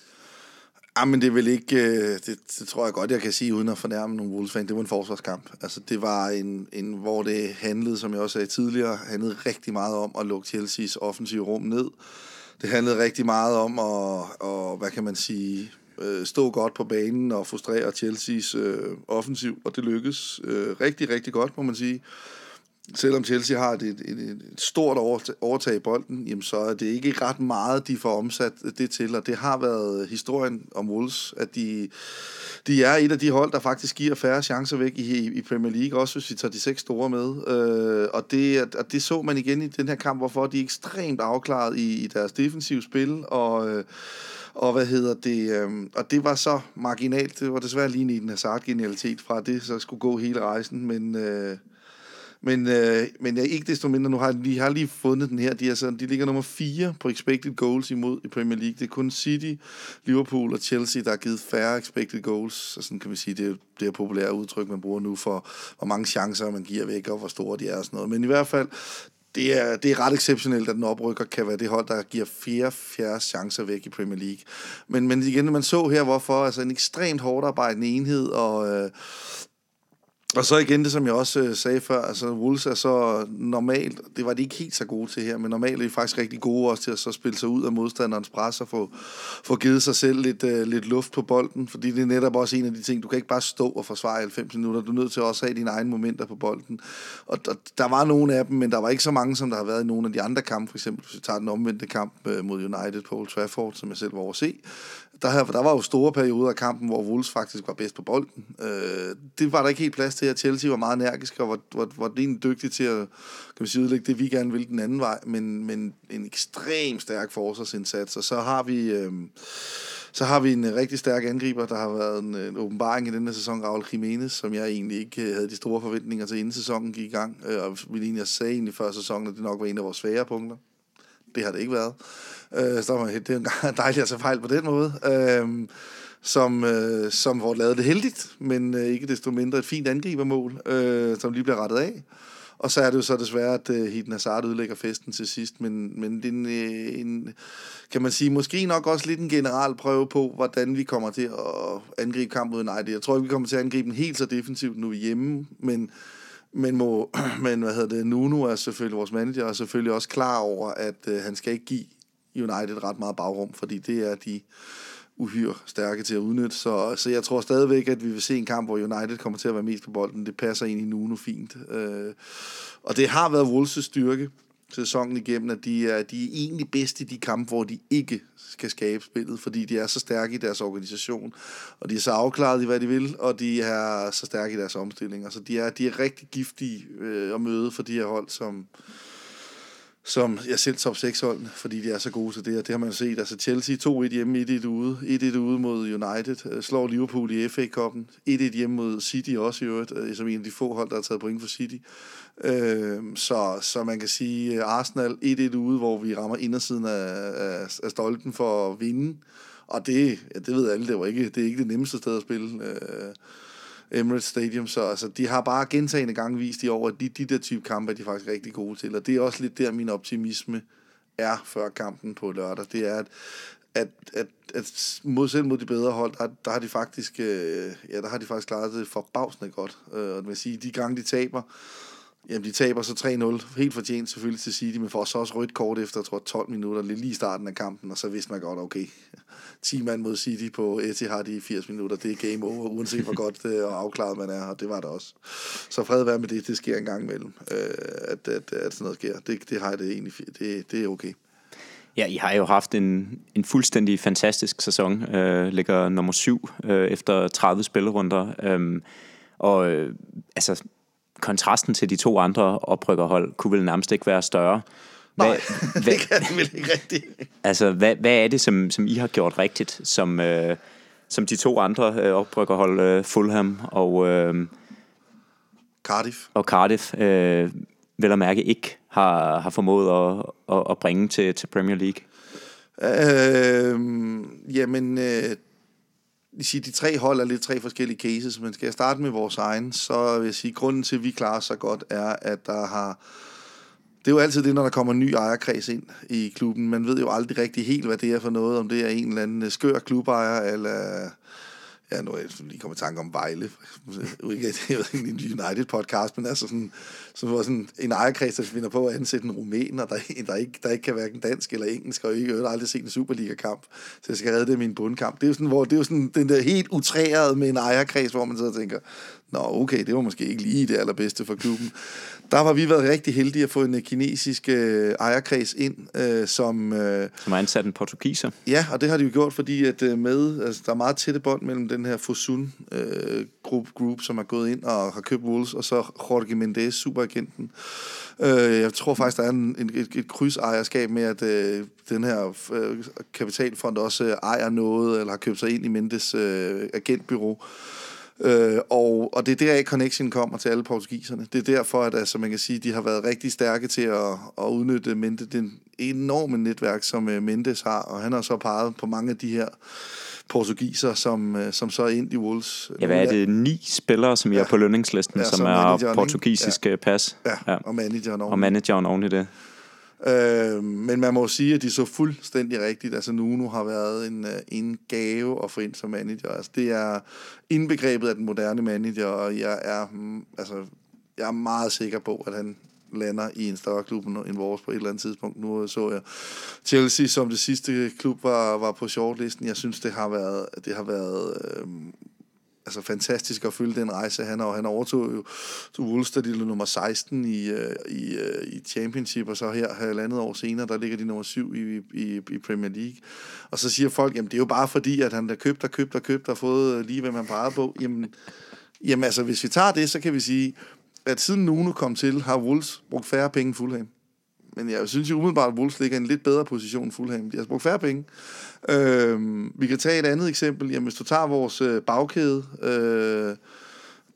S3: Ah, men det er vel ikke, øh, det, det tror jeg godt, jeg kan sige, uden at fornærme nogle wolves -fan. Det var en forsvarskamp. Altså, det var en, en, hvor det handlede, som jeg også sagde tidligere, handlede rigtig meget om at lukke Chelseas offensive rum ned. Det handlede rigtig meget om at, og, hvad kan man sige, øh, stå godt på banen og frustrere Chelseas øh, offensiv, og det lykkes øh, rigtig, rigtig godt, må man sige. Selvom Chelsea har et, et, et, et stort overtag i bolden, jamen så er det ikke ret meget, de får omsat det til, og det har været historien om Wolves, at de, de er et af de hold, der faktisk giver færre chancer væk i, i Premier League, også hvis vi tager de seks store med. Øh, og, det, og det så man igen i den her kamp, hvorfor de er ekstremt afklaret i, i deres defensive spil, og... Øh, og hvad hedder det? Øh, og det var så marginalt. Det var desværre lige i den Hazard-genialitet fra det, så skulle gå hele rejsen. Men, øh, men, øh, men jeg, ikke desto mindre, nu har de har lige fundet den her. De, er sådan, de ligger nummer 4 på expected goals imod i Premier League. Det er kun City, Liverpool og Chelsea, der har givet færre expected goals. Så sådan kan vi sige, det er det er populære udtryk, man bruger nu for, hvor mange chancer man giver væk, og hvor store de er og sådan noget. Men i hvert fald, det er, det er ret exceptionelt, at den oprykker kan være det hold, der giver 44 chancer væk i Premier League. Men, men igen, man så her, hvorfor altså en ekstremt hårdt arbejdende enhed, og, øh, og så igen det, som jeg også øh, sagde før, altså Wolves er så normalt, det var de ikke helt så gode til her, men normalt er de faktisk rigtig gode også til at så spille sig ud af modstanderens pres og få, få givet sig selv lidt, uh, lidt luft på bolden, fordi det er netop også en af de ting, du kan ikke bare stå og forsvare 90 minutter, du er nødt til også at have dine egne momenter på bolden. Og der, der var nogle af dem, men der var ikke så mange, som der har været i nogle af de andre kampe, for eksempel hvis vi tager den omvendte kamp uh, mod United på Old Trafford, som jeg selv var over at se, der, der var jo store perioder af kampen, hvor Wolves faktisk var bedst på bolden. Øh, det var der ikke helt plads til, at Chelsea var meget energisk, og var, var, var egentlig dygtig til at kan man sige, udlægge det, vi gerne vil den anden vej, men, men en ekstrem stærk forsvarsindsats. Og så har vi... Øh, så har vi en rigtig stærk angriber, der har været en, en åbenbaring i denne sæson, Raul Jimenez, som jeg egentlig ikke øh, havde de store forventninger til, inden sæsonen gik i gang. Øh, og vi egentlig sagde egentlig før sæsonen, at det nok var en af vores svære punkter. Det har det ikke været. Øh, så var det er dejligt at tage fejl på den måde. Øh, som, øh, som får lavet det heldigt, men øh, ikke desto mindre et fint angribermål, øh, som lige bliver rettet af. Og så er det jo så desværre, at øh, Hidden Hazard udlægger festen til sidst, men, men det er en, øh, en, kan man sige, måske nok også lidt en general prøve på, hvordan vi kommer til at angribe kampen mod United. Jeg tror ikke, vi kommer til at angribe den helt så defensivt nu hjemme, men, men, må, men hvad hedder det, Nuno er selvfølgelig vores manager, og er selvfølgelig også klar over, at øh, han skal ikke give United ret meget bagrum, fordi det er de uhyre stærke til at udnytte. Så, så jeg tror stadigvæk, at vi vil se en kamp, hvor United kommer til at være mest på bolden. Det passer ind i Nuno fint. Øh, og det har været Wolves' styrke sæsonen igennem, at de er, de er egentlig bedst i de kampe, hvor de ikke skal skabe spillet, fordi de er så stærke i deres organisation, og de er så afklaret i, hvad de vil, og de er så stærke i deres omstillinger. Så altså, de er, de er rigtig giftige øh, at møde for de her hold, som, som jeg selv top 6 holdene, fordi de er så gode til det, og det har man set. Altså Chelsea 2-1 hjemme, 1-1 ude, 1-1 ude mod United, øh, slår Liverpool i FA-koppen, 1-1 hjemme mod City også i øvrigt, øh, som en af de få hold, der har taget point for City. Øh, så, så man kan sige, øh, Arsenal 1-1 ude, hvor vi rammer indersiden af, af, af stolten for at vinde, og det, ja, det ved alle, det, var ikke, det er ikke det nemmeste sted at spille. Øh, Emirates Stadium, så altså, de har bare gentagende gange vist i år, at de, de der type kampe er de faktisk rigtig gode til, og det er også lidt der, min optimisme er før kampen på lørdag. Det er, at, at, at, at mod, selv mod de bedre hold, der, der har de faktisk, øh, ja, der har de faktisk klaret det forbavsende godt. Øh, og det vil sige, de gange de taber, Jamen, de taber så 3-0. Helt fortjent selvfølgelig til City, men får så også rødt kort efter, jeg tror, 12 minutter, lige i starten af kampen, og så vidste man godt, okay, 10 mand mod City på Etihad i 80 minutter, det er game over, uanset hvor godt øh, og afklaret man er, og det var det også. Så fred være med det, det sker en gang imellem, øh, at, at, at sådan noget sker. Det, det har jeg det egentlig, det, det er okay.
S2: Ja, I har jo haft en, en fuldstændig fantastisk sæson. Øh, ligger nummer syv øh, efter 30 spillerunder. Øh, og øh, altså, kontrasten til de to andre oprykkerhold kunne vel nærmest ikke være større.
S3: Hvad, Nej, hvad, det kan det vel ikke rigtigt.
S2: Altså, hvad, hvad er det, som, som I har gjort rigtigt, som, øh, som de to andre øh, oprykkerhold, øh, Fulham og, øh,
S3: Cardiff,
S2: og Cardiff, øh, vel at mærke ikke har, har formået at, at, at bringe til, til Premier League?
S3: Øh, jamen, øh, sige, de tre hold er lidt tre forskellige cases, men skal jeg starte med vores egen, så vil jeg sige, at grunden til, at vi klarer så godt, er, at der har... Det er jo altid det, når der kommer en ny ejerkreds ind i klubben. Man ved jo aldrig rigtig helt, hvad det er for noget, om det er en eller anden skør klubejer, eller ja, nu er jeg lige kommet i tanke om Vejle. Ikke, jeg ved en United-podcast, men altså sådan, så var sådan en ejerkreds, der finder på at ansætte en rumæner, der, der, ikke, der ikke kan hverken dansk eller engelsk, og ikke har aldrig set en Superliga-kamp, så jeg skal redde det i min bundkamp. Det er jo sådan, hvor, det er jo sådan den der helt utrærede med en ejerkreds, hvor man så tænker, nå okay, det var måske ikke lige det allerbedste for klubben. Der har vi været rigtig heldige at få en kinesisk øh, ejerkreds ind, øh, som... Øh,
S2: som har ansat en portugiser.
S3: Ja, og det har de jo gjort, fordi at øh, med, altså, der er meget tætte bånd mellem den her Fosun øh, group, group, som er gået ind og har købt Wolves, og så Jorge Mendes, superagenten. Øh, jeg tror faktisk, der er en, en, et, et krydsejerskab med, at øh, den her øh, kapitalfond også øh, ejer noget, eller har købt sig ind i Mendes øh, agentbyrå. Øh, og, og det er der, connection kommer til alle portugiserne. Det er derfor, at altså, man kan sige, de har været rigtig stærke til at, at udnytte Mendes, det enorme netværk, som uh, Mendes har, og han har så peget på mange af de her portugiser, som, uh, som så er ind i Wolves.
S2: Ja, hvad er det? Ni spillere, som ja. er på lønningslisten, ja, som, som er portugisiske ja. pas.
S3: Ja, ja, og manageren
S2: oven. Og manageren oven i det.
S3: Øh, men man må sige, at de så fuldstændig rigtigt. Altså Nuno har været en, øh, en gave at få ind som manager. Altså, det er indbegrebet af den moderne manager, og jeg er, mm, altså, jeg er meget sikker på, at han lander i en større klub end vores på et eller andet tidspunkt. Nu så jeg Chelsea som det sidste klub var, var på shortlisten. Jeg synes, det har været, det har været øh, altså fantastisk at følge den rejse, han har. Han overtog jo til Wolves, da de nummer 16 i, øh, i, øh, i Championship, og så her halvandet år senere, der ligger de nummer 7 i, i, i Premier League. Og så siger folk, jamen det er jo bare fordi, at han har købt og købt og købt og fået øh, lige, hvad man pegede på. Jamen, jamen altså, hvis vi tager det, så kan vi sige, at siden Nuno kom til, har Wolves brugt færre penge end Fulham. Men jeg synes jo umiddelbart, at Wolves ligger i en lidt bedre position end Fulham. De har brugt færre penge. Øh, vi kan tage et andet eksempel. Jamen, hvis du tager vores øh, bagkæde, øh,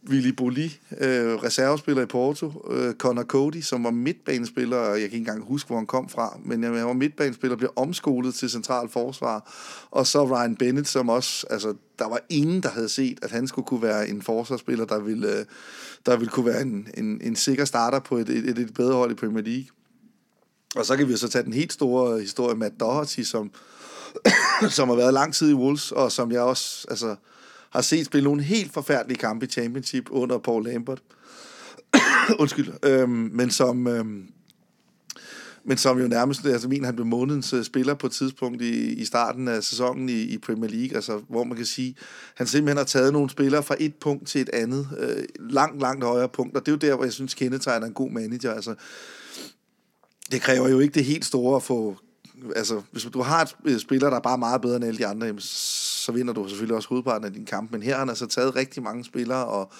S3: Willy Boli, øh, reservespiller i Porto, øh, Connor Cody, som var midtbanespiller, og jeg kan ikke engang huske, hvor han kom fra, men han var midtbanespiller, blev omskolet til central forsvar, og så Ryan Bennett, som også, altså, der var ingen, der havde set, at han skulle kunne være en forsvarsspiller, der ville, øh, der ville kunne være en, en, en sikker starter på et, et, et bedre hold i Premier League. Og så kan vi så tage den helt store historie, med Doherty, som, som har været lang tid i Wolves, og som jeg også altså, har set spille nogle helt forfærdelige kampe i Championship under Paul Lambert. undskyld, øhm, men som... Øhm, men som jo nærmest, altså min, han blev månedens øh, spiller på et tidspunkt i, i starten af sæsonen i, i Premier League, altså hvor man kan sige, han simpelthen har taget nogle spillere fra et punkt til et andet, øh, langt, langt højere punkt, og det er jo der, hvor jeg synes, kendetegner en god manager, altså det kræver jo ikke det helt store at få, altså hvis du har et spiller, der er bare meget bedre end alle de andre, så vinder du selvfølgelig også hovedparten af din kamp, men her har han altså taget rigtig mange spillere, og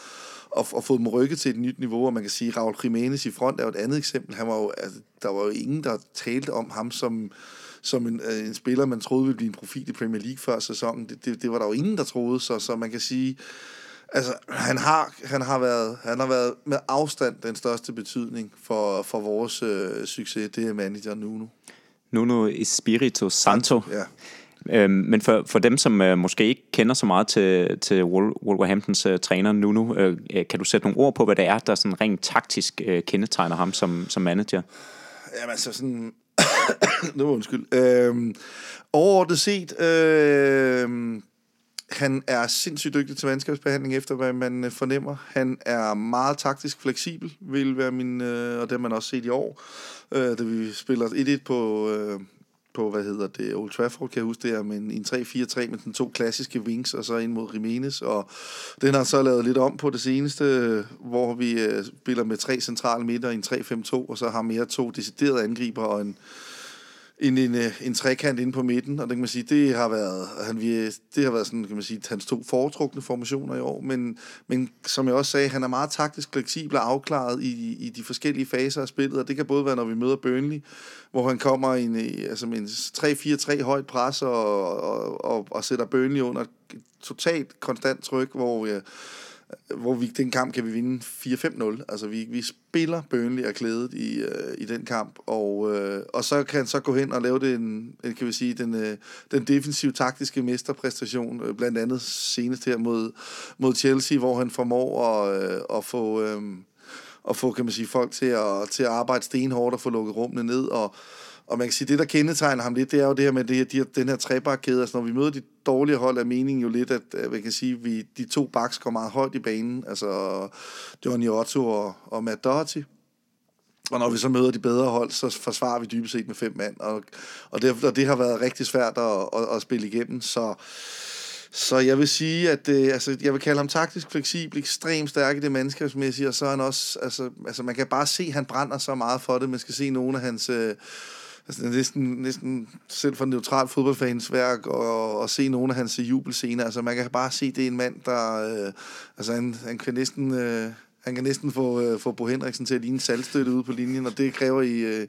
S3: og, og fået dem rykket til et nyt niveau, og man kan sige, Raul Jimenez i front er jo et andet eksempel. Han var jo, altså, der var jo ingen, der talte om ham som, som en, øh, en spiller, man troede ville blive en profil i Premier League før sæsonen. Det, det, det var der jo ingen, der troede, så, så man kan sige, altså, han har, han har, været, han har været med afstand den største betydning for, for vores øh, succes, det er manager Nuno.
S2: Nuno Espirito Santo.
S3: Ja.
S2: Øhm, men for, for dem, som øh, måske ikke kender så meget til, til Wolverhamptons øh, træner Nuno, øh, kan du sætte nogle ord på, hvad det er, der sådan rent taktisk øh, kendetegner ham som, som manager?
S3: Jamen altså sådan... var undskyld. Øhm, overordnet set... Øh, han er sindssygt dygtig til mandskabsbehandling, efter hvad man øh, fornemmer. Han er meget taktisk fleksibel, vil være min, øh, og det har man også set i år, øh, da vi spiller 1-1 på, øh, på, hvad hedder det, Old Trafford, kan jeg huske det her, men en, en 3-4-3 med den to klassiske wings, og så ind mod Jimenez, og den har så lavet lidt om på det seneste, hvor vi øh, spiller med tre centrale midter i en 3-5-2, og så har mere to deciderede angriber og en, en, en, øh, en trekant inde på midten, og det kan man sige, det har været, han, det har været sådan, kan man sige, hans to foretrukne formationer i år, men, men som jeg også sagde, han er meget taktisk fleksibel og afklaret i, i de forskellige faser af spillet, og det kan både være, når vi møder Burnley, hvor han kommer i en, altså med en 3-4-3 højt pres og, og, og, og sætter Burnley under totalt konstant tryk, hvor, øh, hvor vi, den kamp kan vi vinde 4-5-0. Altså vi, vi spiller Burnley og klædet i, øh, i den kamp, og, øh, og så kan han så gå hen og lave den, øh, kan vi sige, den, øh, den defensive taktiske mesterpræstation, øh, blandt andet senest her mod, mod Chelsea, hvor han formår at, øh, at få... Øh, at få, kan man sige, folk til at, til at arbejde stenhårdt og få lukket rummene ned, og, og man kan sige, det der kendetegner ham lidt, det er jo det her med det her, de, den her trebakkæde. Altså når vi møder de dårlige hold, er meningen jo lidt, at, at man kan sige, vi, de to backs går meget højt i banen. Altså Johnny Otto og, og Matt Doherty. Og når vi så møder de bedre hold, så forsvarer vi dybest set med fem mand. Og, og, det, og det har været rigtig svært at, at, at spille igennem. Så, så jeg vil sige, at øh, altså, jeg vil kalde ham taktisk fleksibel, ekstremt stærk i det mandskabsmæssige, og så er han også, altså, altså man kan bare se, at han brænder så meget for det. Man skal se nogle af hans... Øh, altså, næsten, næsten selv for neutral fodboldfans værk og, og se nogle af hans jubelscener. Altså, man kan bare se, det er en mand, der... Øh, altså, han, han kan næsten... Øh, han kan næsten få, øh, få Bo Henriksen til at ligne salgstøtte ude på linjen, og det kræver i, øh,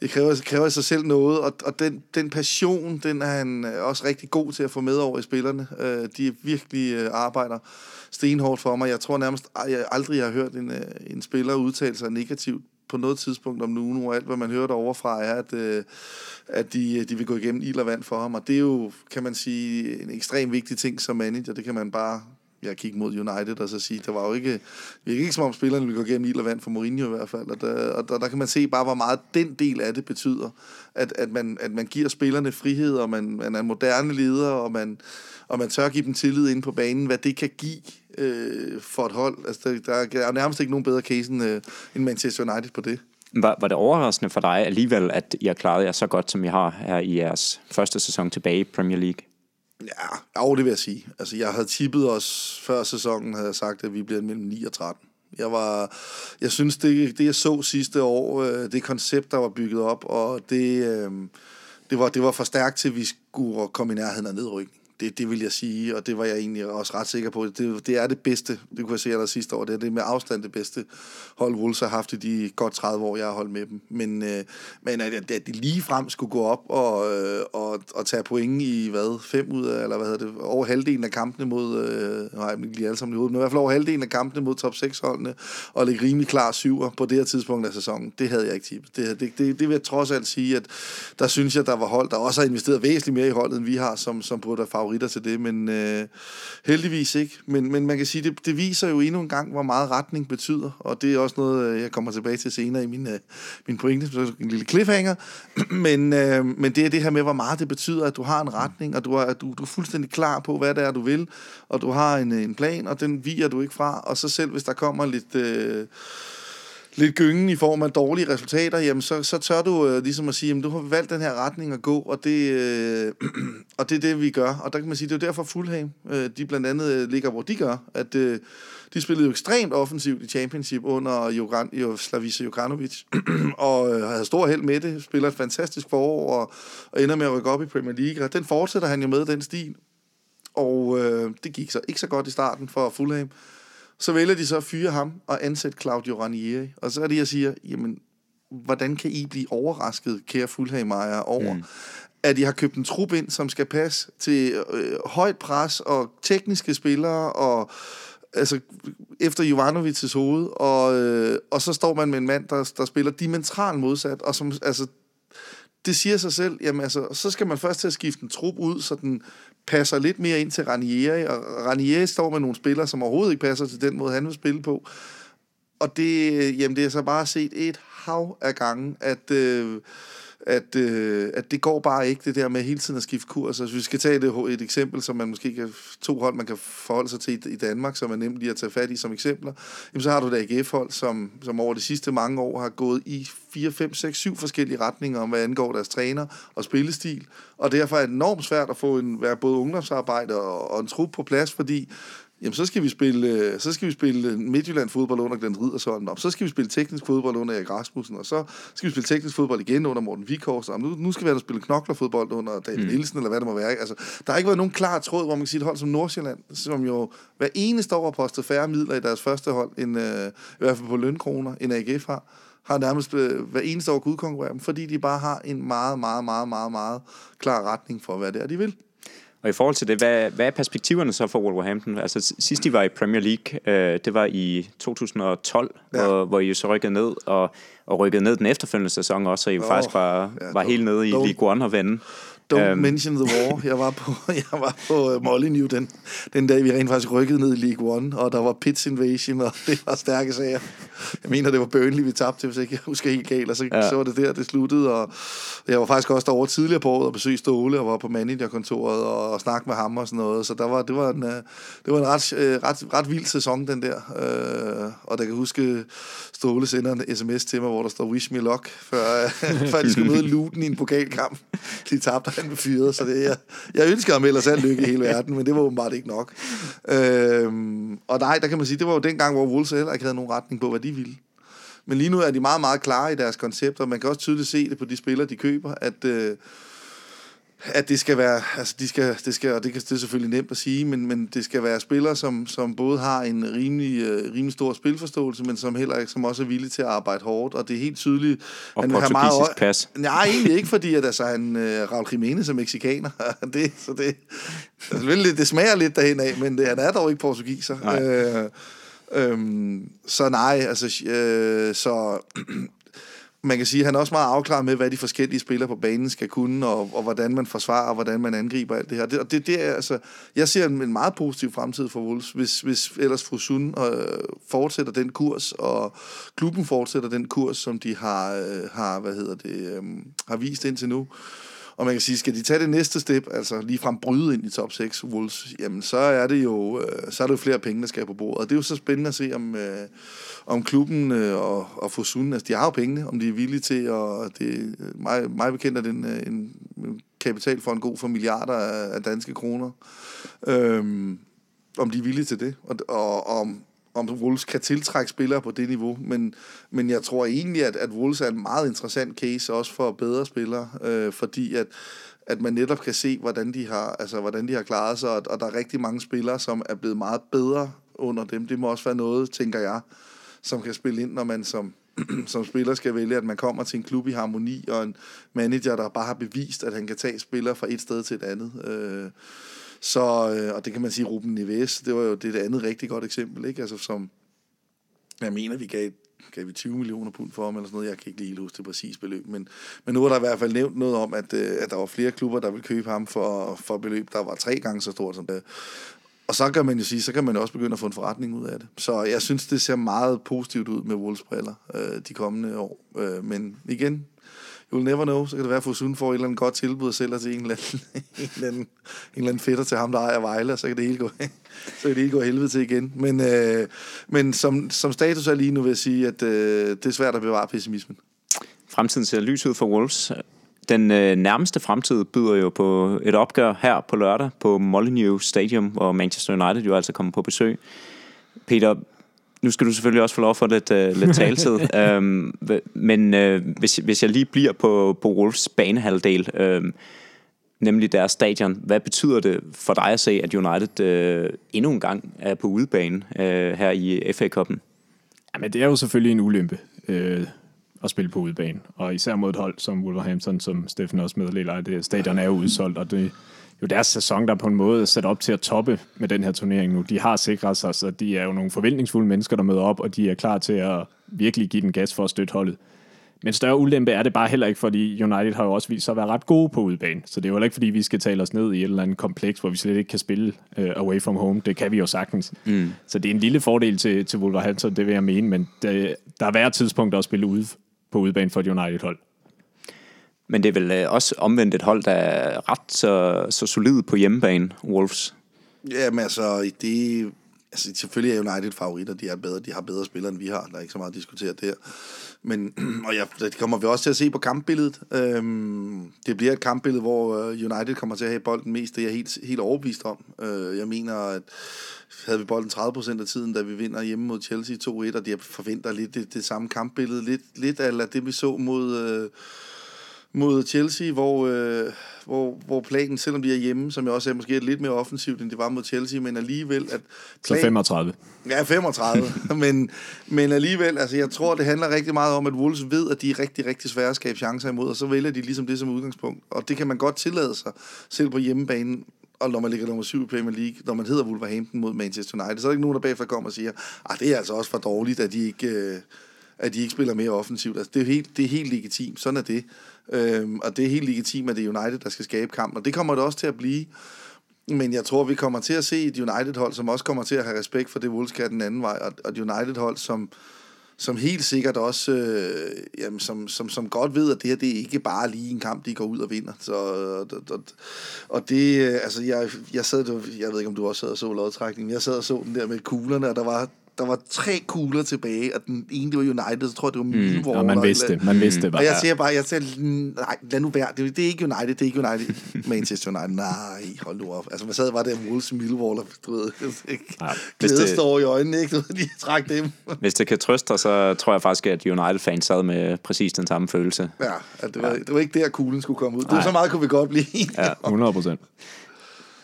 S3: det kræver, kræver i sig selv noget, og, og den, den passion, den er han øh, også rigtig god til at få med over i spillerne. Øh, de virkelig øh, arbejder stenhårdt for mig. Jeg tror nærmest, jeg aldrig har hørt en, øh, en spiller udtale sig negativt på noget tidspunkt om nogen, og alt hvad man hører derovre fra er, at, øh, at de, øh, de vil gå igennem ild og vand for ham, og det er jo, kan man sige, en ekstremt vigtig ting som manager, det kan man bare jeg kigge mod United og så sige, der var jo ikke, vi ikke som om spillerne ville gå gennem ild og vand for Mourinho i hvert fald, og der, og der, der kan man se bare, hvor meget den del af det betyder, at, at, man, at man giver spillerne frihed, og man, man er en moderne leder, og man, og man tør give dem tillid ind på banen, hvad det kan give øh, for et hold. Altså, der, der er nærmest ikke nogen bedre case end, øh, end Manchester United på det.
S2: Var, var det overraskende for dig alligevel, at I har klaret jer så godt, som I har her i jeres første sæson tilbage i Premier League?
S3: Ja, jo, det vil jeg sige. Altså, jeg havde tippet os før sæsonen, havde jeg sagt, at vi bliver mellem 9 og 13. Jeg, var, jeg synes, det, det jeg så sidste år, øh, det koncept, der var bygget op, og det, øh, det, var, det var for stærkt til, at vi skulle komme i nærheden af nedrykning. Det, det vil jeg sige, og det var jeg egentlig også ret sikker på. Det, det er det bedste, det kunne jeg se der sidste år. Det er det med afstand det bedste hold Wolves har haft i de godt 30 år, jeg har holdt med dem. Men, øh, men at, at de lige frem skulle gå op og, øh, og, og tage point i, hvad, fem ud af, eller hvad hedder det, over halvdelen af kampene mod, øh, nej, ikke lige alle sammen i hovedet, men i hvert fald over halvdelen af kampene mod top 6 holdene, og ligge rimelig klar syver på det her tidspunkt af sæsonen. Det havde jeg ikke tippet. Det, det, det, det vil jeg trods alt sige, at der synes jeg, der var hold, der også har investeret væsentligt mere i holdet, end vi har, som, som burde have favoritter til det, men øh, heldigvis ikke. Men, men man kan sige, det, det viser jo endnu en gang, hvor meget retning betyder, og det er også noget, øh, jeg kommer tilbage til senere i min, øh, min pointe, så en lille cliffhanger, men, øh, men det er det her med, hvor meget det betyder, at du har en retning, og du er, du, du er fuldstændig klar på, hvad det er, du vil, og du har en, øh, en plan, og den viger du ikke fra, og så selv hvis der kommer lidt... Øh, lidt gyngen i form af dårlige resultater, jamen så, så tør du øh, ligesom at sige, jamen du har valgt den her retning at gå, og det, øh, og det er det, vi gør. Og der kan man sige, det er derfor Fulham, øh, de blandt andet øh, ligger, hvor de gør, at øh, de spillede jo ekstremt offensivt i Championship under Jogran, jo, Slavisa Jokranovic, og øh, havde stor held med det, spiller et fantastisk forår, og, og ender med at rykke op i Premier League, og den fortsætter han jo med, den stil. Og øh, det gik så ikke så godt i starten for Fulham. Så vælger de så at fyre ham og ansætte Claudio Ranieri. Og så er det, jeg siger, jamen, hvordan kan I blive overrasket, kære fulham over, mm. at I har købt en trup ind, som skal passe til øh, højt pres og tekniske spillere og altså, efter Jovanovics hoved, og, øh, og så står man med en mand, der, der spiller dimensionalt modsat, og som, altså, det siger sig selv, jamen altså, så skal man først til at skifte en trup ud, så den passer lidt mere ind til Ranieri, og Ranieri står med nogle spillere, som overhovedet ikke passer til den måde, han vil spille på. Og det, jamen, det er så bare set et hav af gange, at... Øh, at, øh, at det går bare ikke, det der med hele tiden at skifte kurs. Altså, hvis vi skal tage et, et eksempel, som man måske kan, to hold, man kan forholde sig til i, Danmark, som er nemt lige at tage fat i som eksempler, jamen, så har du da AGF-hold, som, som over de sidste mange år har gået i 4, 5, 6, 7 forskellige retninger om, hvad angår deres træner og spillestil. Og derfor er det enormt svært at få en, være både ungdomsarbejde og, og en trup på plads, fordi Jamen, så skal vi spille, øh, så skal vi spille Midtjylland fodbold under Glenn Riddersholm, og så skal vi spille teknisk fodbold under Erik Rasmussen, og så skal vi spille teknisk fodbold igen under Morten Vikhorst, og nu, nu skal vi have spille knoklerfodbold under David mm. Nielsen, eller hvad det må være. Altså, der har ikke været nogen klar tråd, hvor man kan sige et hold som Nordsjælland, som jo hver eneste år har postet færre midler i deres første hold, end, øh, i hvert fald på lønkroner, end AGF har har nærmest øh, hver eneste år kunne udkonkurrere dem, fordi de bare har en meget, meget, meget, meget, meget klar retning for, hvad det er, de vil.
S2: Og i forhold til det, hvad, hvad er perspektiverne så for Wolverhampton? Altså sidst de var i Premier League, øh, det var i 2012, ja. hvor, hvor I så rykkede ned, og, og rykkede ned den efterfølgende sæson også, så I oh, faktisk var, ja, var helt nede i League One og vende.
S3: Don't um, mention the war. Jeg var på, jeg var på uh, Molyneux den, den dag, vi rent faktisk rykkede ned i League One, og der var Pits Invasion, og det var stærke sager. Jeg mener, det var Burnley, vi tabte, hvis ikke jeg husker helt galt, og så, ja. så var det der, det sluttede, og jeg var faktisk også derovre tidligere på året og besøgte Ståle, og var på managerkontoret og, og snakkede med ham og sådan noget, så der var, det var en, uh, det var en ret, uh, ret, ret vild sæson, den der. Uh, og der kan huske, Ståle sender en sms til mig, hvor der står wish me luck, før, før de skulle møde Luton i en pokalkamp. De tabte han blev fyret, så det, jeg, jeg ønsker ham ellers al lykke i hele verden, men det var åbenbart ikke nok. Øhm, og nej, der kan man sige, det var jo den gang, hvor Wolves heller ikke havde nogen retning på, hvad de ville. Men lige nu er de meget, meget klare i deres koncepter. og man kan også tydeligt se det på de spillere, de køber, at... Øh, at det skal være, altså de skal, det skal, og det, kan, det er selvfølgelig nemt at sige, men, men det skal være spillere, som, som både har en rimelig, uh, rimelig stor spilforståelse, men som heller ikke, som også er villige til at arbejde hårdt, og det er helt tydeligt.
S2: Og han har meget, pas.
S3: Nej, egentlig ikke, fordi at, altså, han, uh, Raul Jimenez er mexikaner, det, så det, altså, det smager lidt derhen af, men det, han er dog ikke portugiser. Nej. Øh, Øhm, så nej, altså, øh, så man kan sige, at han er også meget afklaret med, hvad de forskellige spillere på banen skal kunne, og, og hvordan man forsvarer, og hvordan man angriber alt det her. Det, og det, det er, altså, jeg ser en, en meget positiv fremtid for Wolves, hvis, hvis ellers Fusun øh, fortsætter den kurs, og klubben fortsætter den kurs, som de har, øh, har hvad hedder det, øh, har vist indtil nu. Og man kan sige, skal de tage det næste step, altså lige frem bryde ind i top 6 Wolves, jamen så er det jo, øh, så er det jo flere penge, der skal på bordet. Og det er jo så spændende at se, om, øh, om klubben øh, og, og Fosun, altså de har jo pengene, om de er villige til, og det er mig, mig bekendt, at en, øh, en, en kapital for en god for milliarder af, af danske kroner. Øhm, om de er villige til det, og, og, og om, om Wolves kan tiltrække spillere på det niveau, men, men jeg tror egentlig, at, at Wolves er en meget interessant case også for bedre spillere, øh, fordi at, at man netop kan se, hvordan de har, altså, hvordan de har klaret sig, og, og der er rigtig mange spillere, som er blevet meget bedre under dem. Det må også være noget, tænker jeg, som kan spille ind, når man som, som spiller skal vælge, at man kommer til en klub i harmoni, og en manager, der bare har bevist, at han kan tage spillere fra et sted til et andet. Øh, så, øh, og det kan man sige, Ruben Neves, det var jo det, det andet rigtig godt eksempel, ikke? Altså som, jeg mener, vi gav, gav vi 20 millioner pund for ham, eller sådan noget. Jeg kan ikke lige huske det præcis beløb, men, men nu er der i hvert fald nævnt noget om, at, øh, at der var flere klubber, der ville købe ham for, for beløb, der var tre gange så stort som det. Og så kan man jo sige, så kan man også begynde at få en forretning ud af det. Så jeg synes, det ser meget positivt ud med Wolves briller øh, de kommende år. Øh, men igen, you'll never know, så kan det være, at Fosun får et eller andet godt tilbud og sælger til en eller anden, en eller anden, en eller anden fætter til ham, der ejer Vejle, og så kan det hele gå, så kan det hele gå helvede til igen. Men, øh, men som, som status er lige nu, vil jeg sige, at øh, det er svært at bevare pessimismen.
S2: Fremtiden ser lys ud for Wolves. Den øh, nærmeste fremtid byder jo på et opgør her på lørdag på Molineux Stadium, hvor Manchester United jo altså kommer på besøg. Peter, nu skal du selvfølgelig også få lov for lidt, uh, lidt taletid, øhm, men øh, hvis, hvis jeg lige bliver på, på Wolves banehalvdel, øh, nemlig deres stadion, hvad betyder det for dig at se, at United øh, endnu en gang er på udebane øh, her i FA-koppen?
S4: Jamen, det er jo selvfølgelig en ulempe øh, at spille på udebane, og især mod et hold som Wolverhampton, som Steffen også meddeler, at det, stadion er jo udsolgt, og det jo deres sæson, der på en måde er sat op til at toppe med den her turnering nu. De har sikret sig, så de er jo nogle forventningsfulde mennesker, der møder op, og de er klar til at virkelig give den gas for at støtte holdet. Men større ulempe er det bare heller ikke, fordi United har jo også vist sig at være ret gode på udebane. Så det er jo heller ikke, fordi vi skal tale os ned i et eller andet kompleks, hvor vi slet ikke kan spille uh, away from home. Det kan vi jo sagtens. Mm. Så det er en lille fordel til, til Wolverhampton, det vil jeg mene, men det, der er hver tidspunkt at spille ude på udebane for et United-hold.
S2: Men det er vel øh, også omvendt et hold, der er ret så, så solid på hjemmebane, Wolves.
S3: Jamen altså, det, altså, selvfølgelig er United favoritter, de er bedre, de har bedre spillere, end vi har. Der er ikke så meget at diskutere der. Men, og ja, det kommer vi også til at se på kampbilledet. Øhm, det bliver et kampbillede, hvor øh, United kommer til at have bolden mest. Det er jeg helt, helt overbevist om. Øh, jeg mener, at havde vi bolden 30% af tiden, da vi vinder hjemme mod Chelsea 2-1, og de forventer lidt det, det samme kampbillede. Lidt, lidt af det, vi så mod... Øh, mod Chelsea, hvor, øh, hvor, hvor planen, selvom de er hjemme, som jeg også er måske er lidt mere offensivt, end det var mod Chelsea, men alligevel... At
S4: plan... Så 35.
S3: Ja, 35. men, men alligevel, altså jeg tror, det handler rigtig meget om, at Wolves ved, at de er rigtig, rigtig svære at skabe chancer imod, og så vælger de ligesom det som udgangspunkt. Og det kan man godt tillade sig, selv på hjemmebanen, og når man ligger nummer 7 i Premier League, når man hedder Wolverhampton mod Manchester United, så er der ikke nogen, der bagfra kommer og siger, at ah, det er altså også for dårligt, at de ikke, øh, at de ikke spiller mere offensivt. Altså, det, er helt, det er helt legitimt. Sådan er det. Øhm, og det er helt legitimt, at det er United, der skal skabe kampen. Og det kommer det også til at blive. Men jeg tror, vi kommer til at se et United-hold, som også kommer til at have respekt for det Wolves kan den anden vej. Og et United-hold, som, som helt sikkert også, øh, jamen, som, som, som godt ved, at det her, det er ikke bare lige en kamp, de går ud og vinder. Så, og, og, og det, øh, altså, jeg, jeg sad, jeg ved ikke, om du også sad og så lodtrækningen, jeg sad og så den der med kuglerne, og der var der var tre kugler tilbage, og den ene, det var United, så tror jeg, det var Millwall. Mm,
S4: og man vidste det, man vidste det bare.
S3: Og jeg siger bare, jeg siger, nej, lad nu være, det, det er ikke United, det er ikke United, Manchester United, nej, hold nu op. Altså, man sad bare der Wolves Millwall, og du ved, ja, glæde står i øjnene, ikke? De træk dem.
S2: Hvis det kan trøste dig, så tror jeg faktisk, at United-fans sad med præcis den samme følelse.
S3: Ja, at det, var, ja. det var ikke der, kuglen skulle komme ud. Det var så meget kunne vi godt blive.
S4: ja, 100 procent.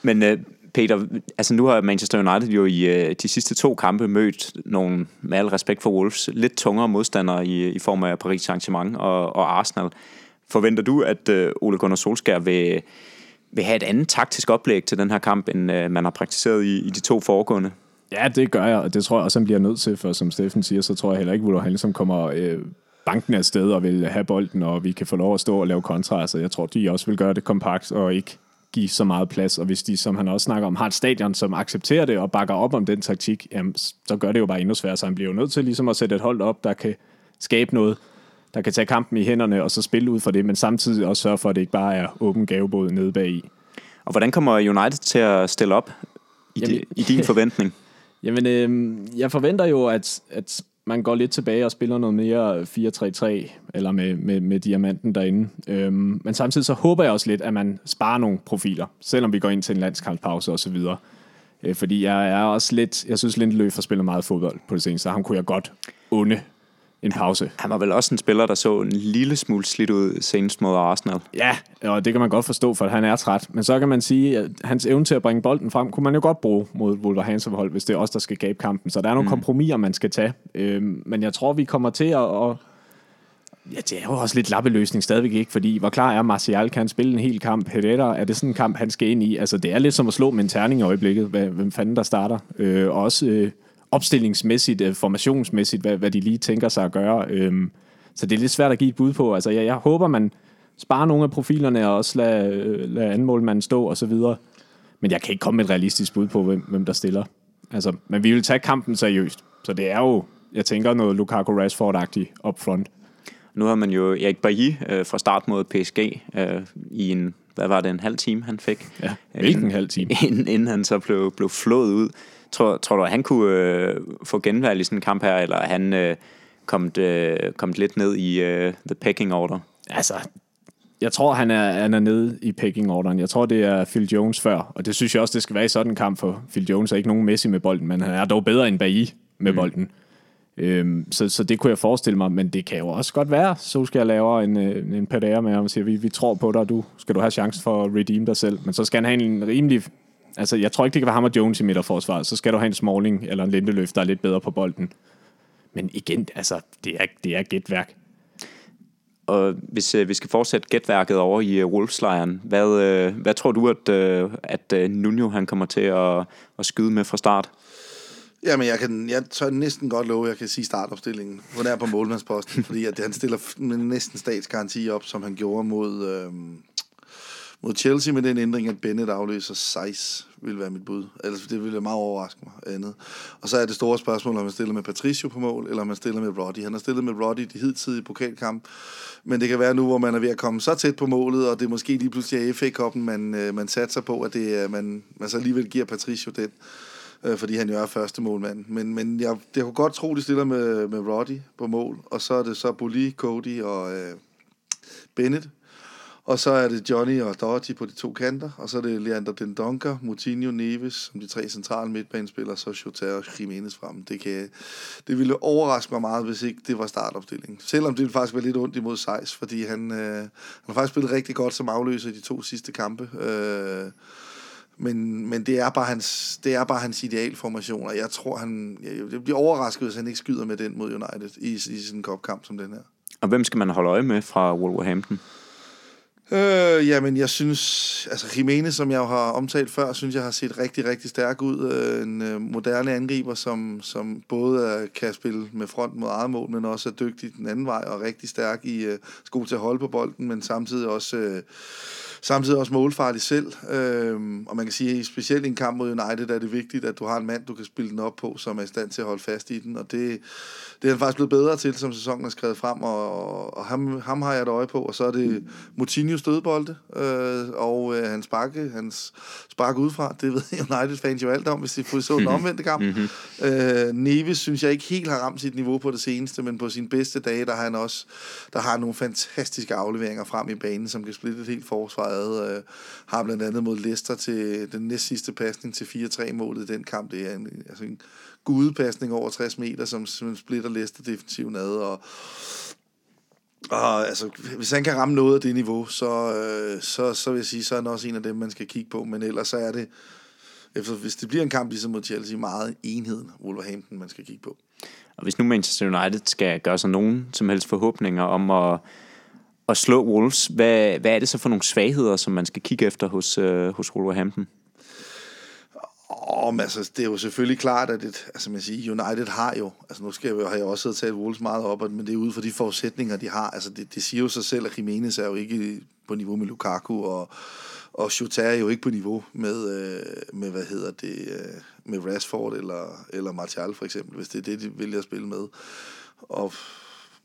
S2: Men øh, Peter, altså nu har Manchester United jo i øh, de sidste to kampe mødt nogle, med al respekt for Wolves, lidt tungere modstandere i, i form af Paris Saint-Germain og, og Arsenal. Forventer du, at øh, Ole Gunnar Solskjaer vil, vil have et andet taktisk oplæg til den her kamp, end øh, man har praktiseret i, i de to foregående?
S4: Ja, det gør jeg, og det tror jeg også, han bliver nødt til, for som Steffen siger, så tror jeg heller ikke, at han som kommer øh, banken er sted og vil have bolden, og vi kan få lov at stå og lave kontra. Så jeg tror, de også vil gøre det kompakt og ikke give så meget plads, og hvis de, som han også snakker om, har et stadion, som accepterer det og bakker op om den taktik, jamen, så gør det jo bare endnu sværere, så han bliver jo nødt til ligesom at sætte et hold op, der kan skabe noget, der kan tage kampen i hænderne og så spille ud for det, men samtidig også sørge for, at det ikke bare er åben gavebåd nede bag i.
S2: Og hvordan kommer United til at stille op i, Jamen, de, i din forventning?
S4: Jamen, øh, jeg forventer jo, at, at man går lidt tilbage og spiller noget mere 4-3-3, eller med, med, med diamanten derinde. Øhm, men samtidig så håber jeg også lidt, at man sparer nogle profiler, selvom vi går ind til en landskampspause osv. Øh, fordi jeg er også lidt, jeg synes Lindeløf har spillet meget fodbold på det seneste, ham kunne jeg godt unde en pause.
S2: Han var vel også en spiller, der så en lille smule slidt ud senest mod Arsenal.
S4: Ja, og det kan man godt forstå, for han er træt. Men så kan man sige, at hans evne til at bringe bolden frem, kunne man jo godt bruge mod Wolverhampton hold, hvis det er os, der skal gabe kampen. Så der er nogle mm. kompromiser, man skal tage. Øhm, men jeg tror, vi kommer til at... Og Ja, det er jo også lidt lappeløsning stadigvæk ikke, fordi hvor klar er Martial? Kan han spille en hel kamp? Herrera, er det sådan en kamp, han skal ind i? Altså, det er lidt som at slå med en terning i øjeblikket, hvem fanden der starter. Øh, og også øh, opstillingsmæssigt, øh, formationsmæssigt, hvad, hvad de lige tænker sig at gøre. Øhm, så det er lidt svært at give et bud på. Altså, jeg, jeg håber, man sparer nogle af profilerne og også lader, øh, lad anmålmanden stå og så videre. Men jeg kan ikke komme med et realistisk bud på, hvem, hvem der stiller. Altså, men vi vil tage kampen seriøst. Så det er jo, jeg tænker, noget Lukaku Rashford-agtigt up front.
S2: Nu har man jo Erik Bailly øh, fra start mod PSG øh, i en, hvad var det, en halv time, han fik?
S4: Ja, hvilken halv time?
S2: Inden, inden han så blev, blev flået ud. Tror, tror du, at han kunne øh, få genvalg i sådan en kamp her, eller er han øh, kommet, øh, kommet lidt ned i øh, the pecking order?
S4: Altså, jeg tror, han er, han er nede i pecking-orderen. Jeg tror, det er Phil Jones før, og det synes jeg også, det skal være i sådan en kamp, for Phil Jones er ikke nogen Messi med bolden, men han er dog bedre end Bailly med mm. bolden. Øhm, så, så det kunne jeg forestille mig, men det kan jo også godt være, så skal jeg lave en, øh, en PDR med ham og sige, vi, vi tror på dig, du skal du have chance for at redeem dig selv, men så skal han have en rimelig, altså jeg tror ikke, det kan være ham og Jones i midterforsvaret, så skal du have en Smalling eller en Lindeløf, der er lidt bedre på bolden. Men igen, altså, det er, det er gætværk.
S2: Og hvis øh, vi skal fortsætte gætværket over i øh, Wolfslejren, hvad, øh, hvad tror du, at, øh, at øh, Nuno han kommer til at, at skyde med fra start?
S3: Jamen, jeg, kan, jeg tør næsten godt love, at jeg kan sige startopstillingen. Hvor er på målmandsposten, fordi at han stiller næsten statsgaranti op, som han gjorde mod, øh, mod Chelsea med den ændring, at Bennett afløser Seis, vil være mit bud. Altså, det ville meget overraske mig andet. Og så er det store spørgsmål, om man stiller med Patricio på mål, eller om man stiller med Roddy. Han har stillet med Roddy de hidtidige pokalkamp, men det kan være nu, hvor man er ved at komme så tæt på målet, og det er måske lige pludselig er FA-koppen, man, øh, man satser på, at det, man, man så alligevel giver Patricio den øh, fordi han jo er første målmand. Men, men jeg, jeg kunne godt tro, de stiller med, med Roddy på mål, og så er det så Bully, Cody og øh, Bennett. Og så er det Johnny og Doherty på de to kanter, og så er det Leander Den Moutinho, Neves som de tre centrale midtbanespillere, så Jota og Jimenez frem. Det, kan, det ville overraske mig meget, hvis ikke det var startopstillingen. Selvom det ville faktisk være lidt ondt imod Sejs, fordi han, øh, han har faktisk spillet rigtig godt som afløser i de to sidste kampe. Øh, men, men det, er bare hans, det er bare hans idealformation, og jeg tror, han jeg bliver overrasket, hvis han ikke skyder med den mod United i, i sådan en kopkamp som den her.
S2: Og hvem skal man holde øje med fra Wolverhampton?
S3: Øh, jamen, jeg synes, altså Jimenez, som jeg jo har omtalt før, synes jeg har set rigtig, rigtig stærk ud. Øh, en øh, moderne angriber, som, som både øh, kan spille med front mod eget mål, men også er dygtig den anden vej, og rigtig stærk i øh, sko til at holde på bolden, men samtidig også... Øh, samtidig også målfarlig selv. Øhm, og man kan sige, at specielt i en kamp mod United er det vigtigt, at du har en mand, du kan spille den op på, som er i stand til at holde fast i den. Og det, det er han faktisk blevet bedre til, som sæsonen er skrevet frem. Og, og ham, ham har jeg et øje på. Og så er det Moutinho stødbolde, øh, og øh, hans sparke, hans spark udefra. Det ved United-fans jo alt om, hvis de får så den omvendte kamp. Mm-hmm. Øh, Neves synes jeg ikke helt har ramt sit niveau på det seneste, men på sin bedste dage, der har han også der har nogle fantastiske afleveringer frem i banen, som kan splitte et helt forsvar meget. Øh, har blandt andet mod Leicester til den næst sidste pasning til 4-3-målet i den kamp. Det er en, altså en gudepasning over 60 meter, som, som splitter Leicester defensiven ad, og og altså, hvis han kan ramme noget af det niveau, så, øh, så, så vil jeg sige, så er han også en af dem, man skal kigge på. Men ellers så er det, efter, hvis det bliver en kamp ligesom mod Chelsea, meget enheden Wolverhampton, man skal kigge på.
S2: Og hvis nu Manchester United skal gøre sig nogen som helst forhåbninger om at, at slå Wolves, hvad, hvad er det så for nogle svagheder, som man skal kigge efter hos, øh, hos Wolverhampton?
S3: Oh, men altså, det er jo selvfølgelig klart, at det, altså, man siger, United har jo, altså nu skal jeg, har jeg også siddet og talt Wolves meget op, men det er ud for de forudsætninger, de har. Altså, det, det siger jo sig selv, at Jimenez er jo ikke på niveau med Lukaku, og, og Jota er jo ikke på niveau med, øh, med hvad hedder det, øh, med Rashford eller, eller Martial for eksempel, hvis det er det, de vælger at spille med. Og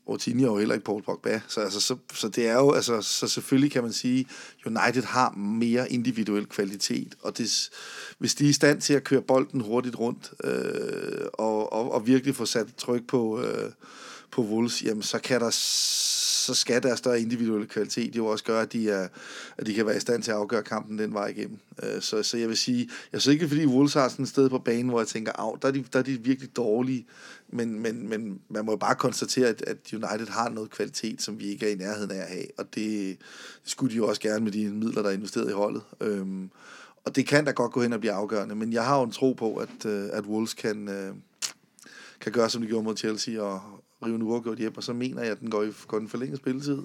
S3: Coutinho er jo heller ikke Paul Pogba. Så, altså, så, så det er jo, altså, så selvfølgelig kan man sige, United har mere individuel kvalitet, og det, hvis de er i stand til at køre bolden hurtigt rundt, øh, og, og, og virkelig få sat tryk på, øh, på Wolves, jamen så kan der så skal deres større individuelle kvalitet jo også gøre, at de, er, at de kan være i stand til at afgøre kampen den vej igennem. Øh, så, så jeg vil sige, jeg synes ikke, fordi Wolves har sådan et sted på banen, hvor jeg tænker, af, der er de, der er de virkelig dårlige, men, men, men man må jo bare konstatere, at, at United har noget kvalitet, som vi ikke er i nærheden af at have, og det, det skulle de jo også gerne med de midler, der er investeret i holdet. Øhm, og det kan da godt gå hen og blive afgørende, men jeg har jo en tro på, at, øh, at Wolves kan, øh, kan gøre, som de gjorde mod Chelsea, og, rive en uafgjort hjem, og så mener jeg, at den går i, går den forlænget spilletid.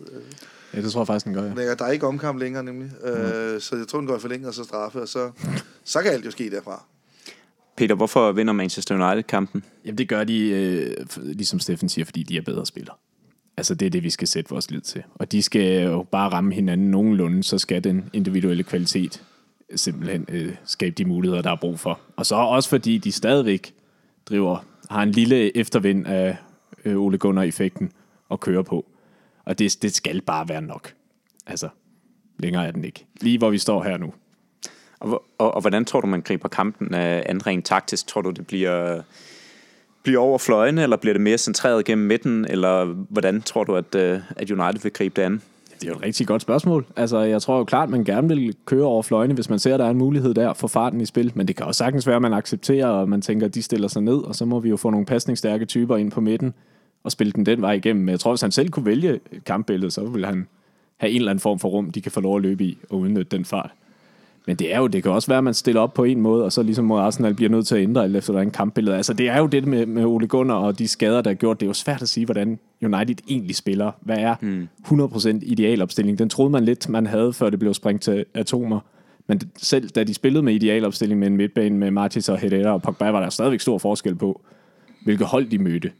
S4: Ja, det tror jeg faktisk, den gør, ja.
S3: Der er ikke omkamp længere, nemlig. Mm. Øh, så jeg tror, den går i forlænget, og så straffe, og så, så kan alt jo ske derfra.
S2: Peter, hvorfor vinder Manchester United-kampen?
S4: Jamen, det gør de, øh, ligesom Steffen siger, fordi de er bedre spillere. Altså, det er det, vi skal sætte vores lid til. Og de skal jo bare ramme hinanden nogenlunde, så skal den individuelle kvalitet simpelthen øh, skabe de muligheder, der er brug for. Og så også fordi de stadigvæk driver, har en lille eftervind af øh, Ole Gunnar-effekten at køre på. Og det, det skal bare være nok. Altså, længere er den ikke. Lige hvor vi står her nu.
S2: Og, og, og hvordan tror du, man griber kampen andet rent taktisk? Tror du, det bliver, bliver over fløjene, eller bliver det mere centreret gennem midten, eller hvordan tror du, at, øh, at United vil gribe det an?
S4: Det er jo et rigtig godt spørgsmål. Altså, jeg tror jo klart, man gerne vil køre over fløjene, hvis man ser, at der er en mulighed der for farten i spil. Men det kan også sagtens være, at man accepterer, og man tænker, at de stiller sig ned, og så må vi jo få nogle pasningsstærke typer ind på midten og spille den den vej igennem. Men jeg tror, hvis han selv kunne vælge kampbilledet, så ville han have en eller anden form for rum, de kan få lov at løbe i og udnytte den fart. Men det er jo, det kan også være, at man stiller op på en måde, og så ligesom mod Arsenal bliver nødt til at ændre, alt efter er en kampbillede. Altså, det er jo det med, med Ole Gunnar og de skader, der er gjort. Det er jo svært at sige, hvordan United egentlig spiller. Hvad er 100% idealopstilling? Den troede man lidt, man havde, før det blev sprængt til atomer. Men selv da de spillede med idealopstilling med en midtbane med Martins og Herrera og Pogba, var der stadigvæk stor forskel på, hvilke hold de mødte.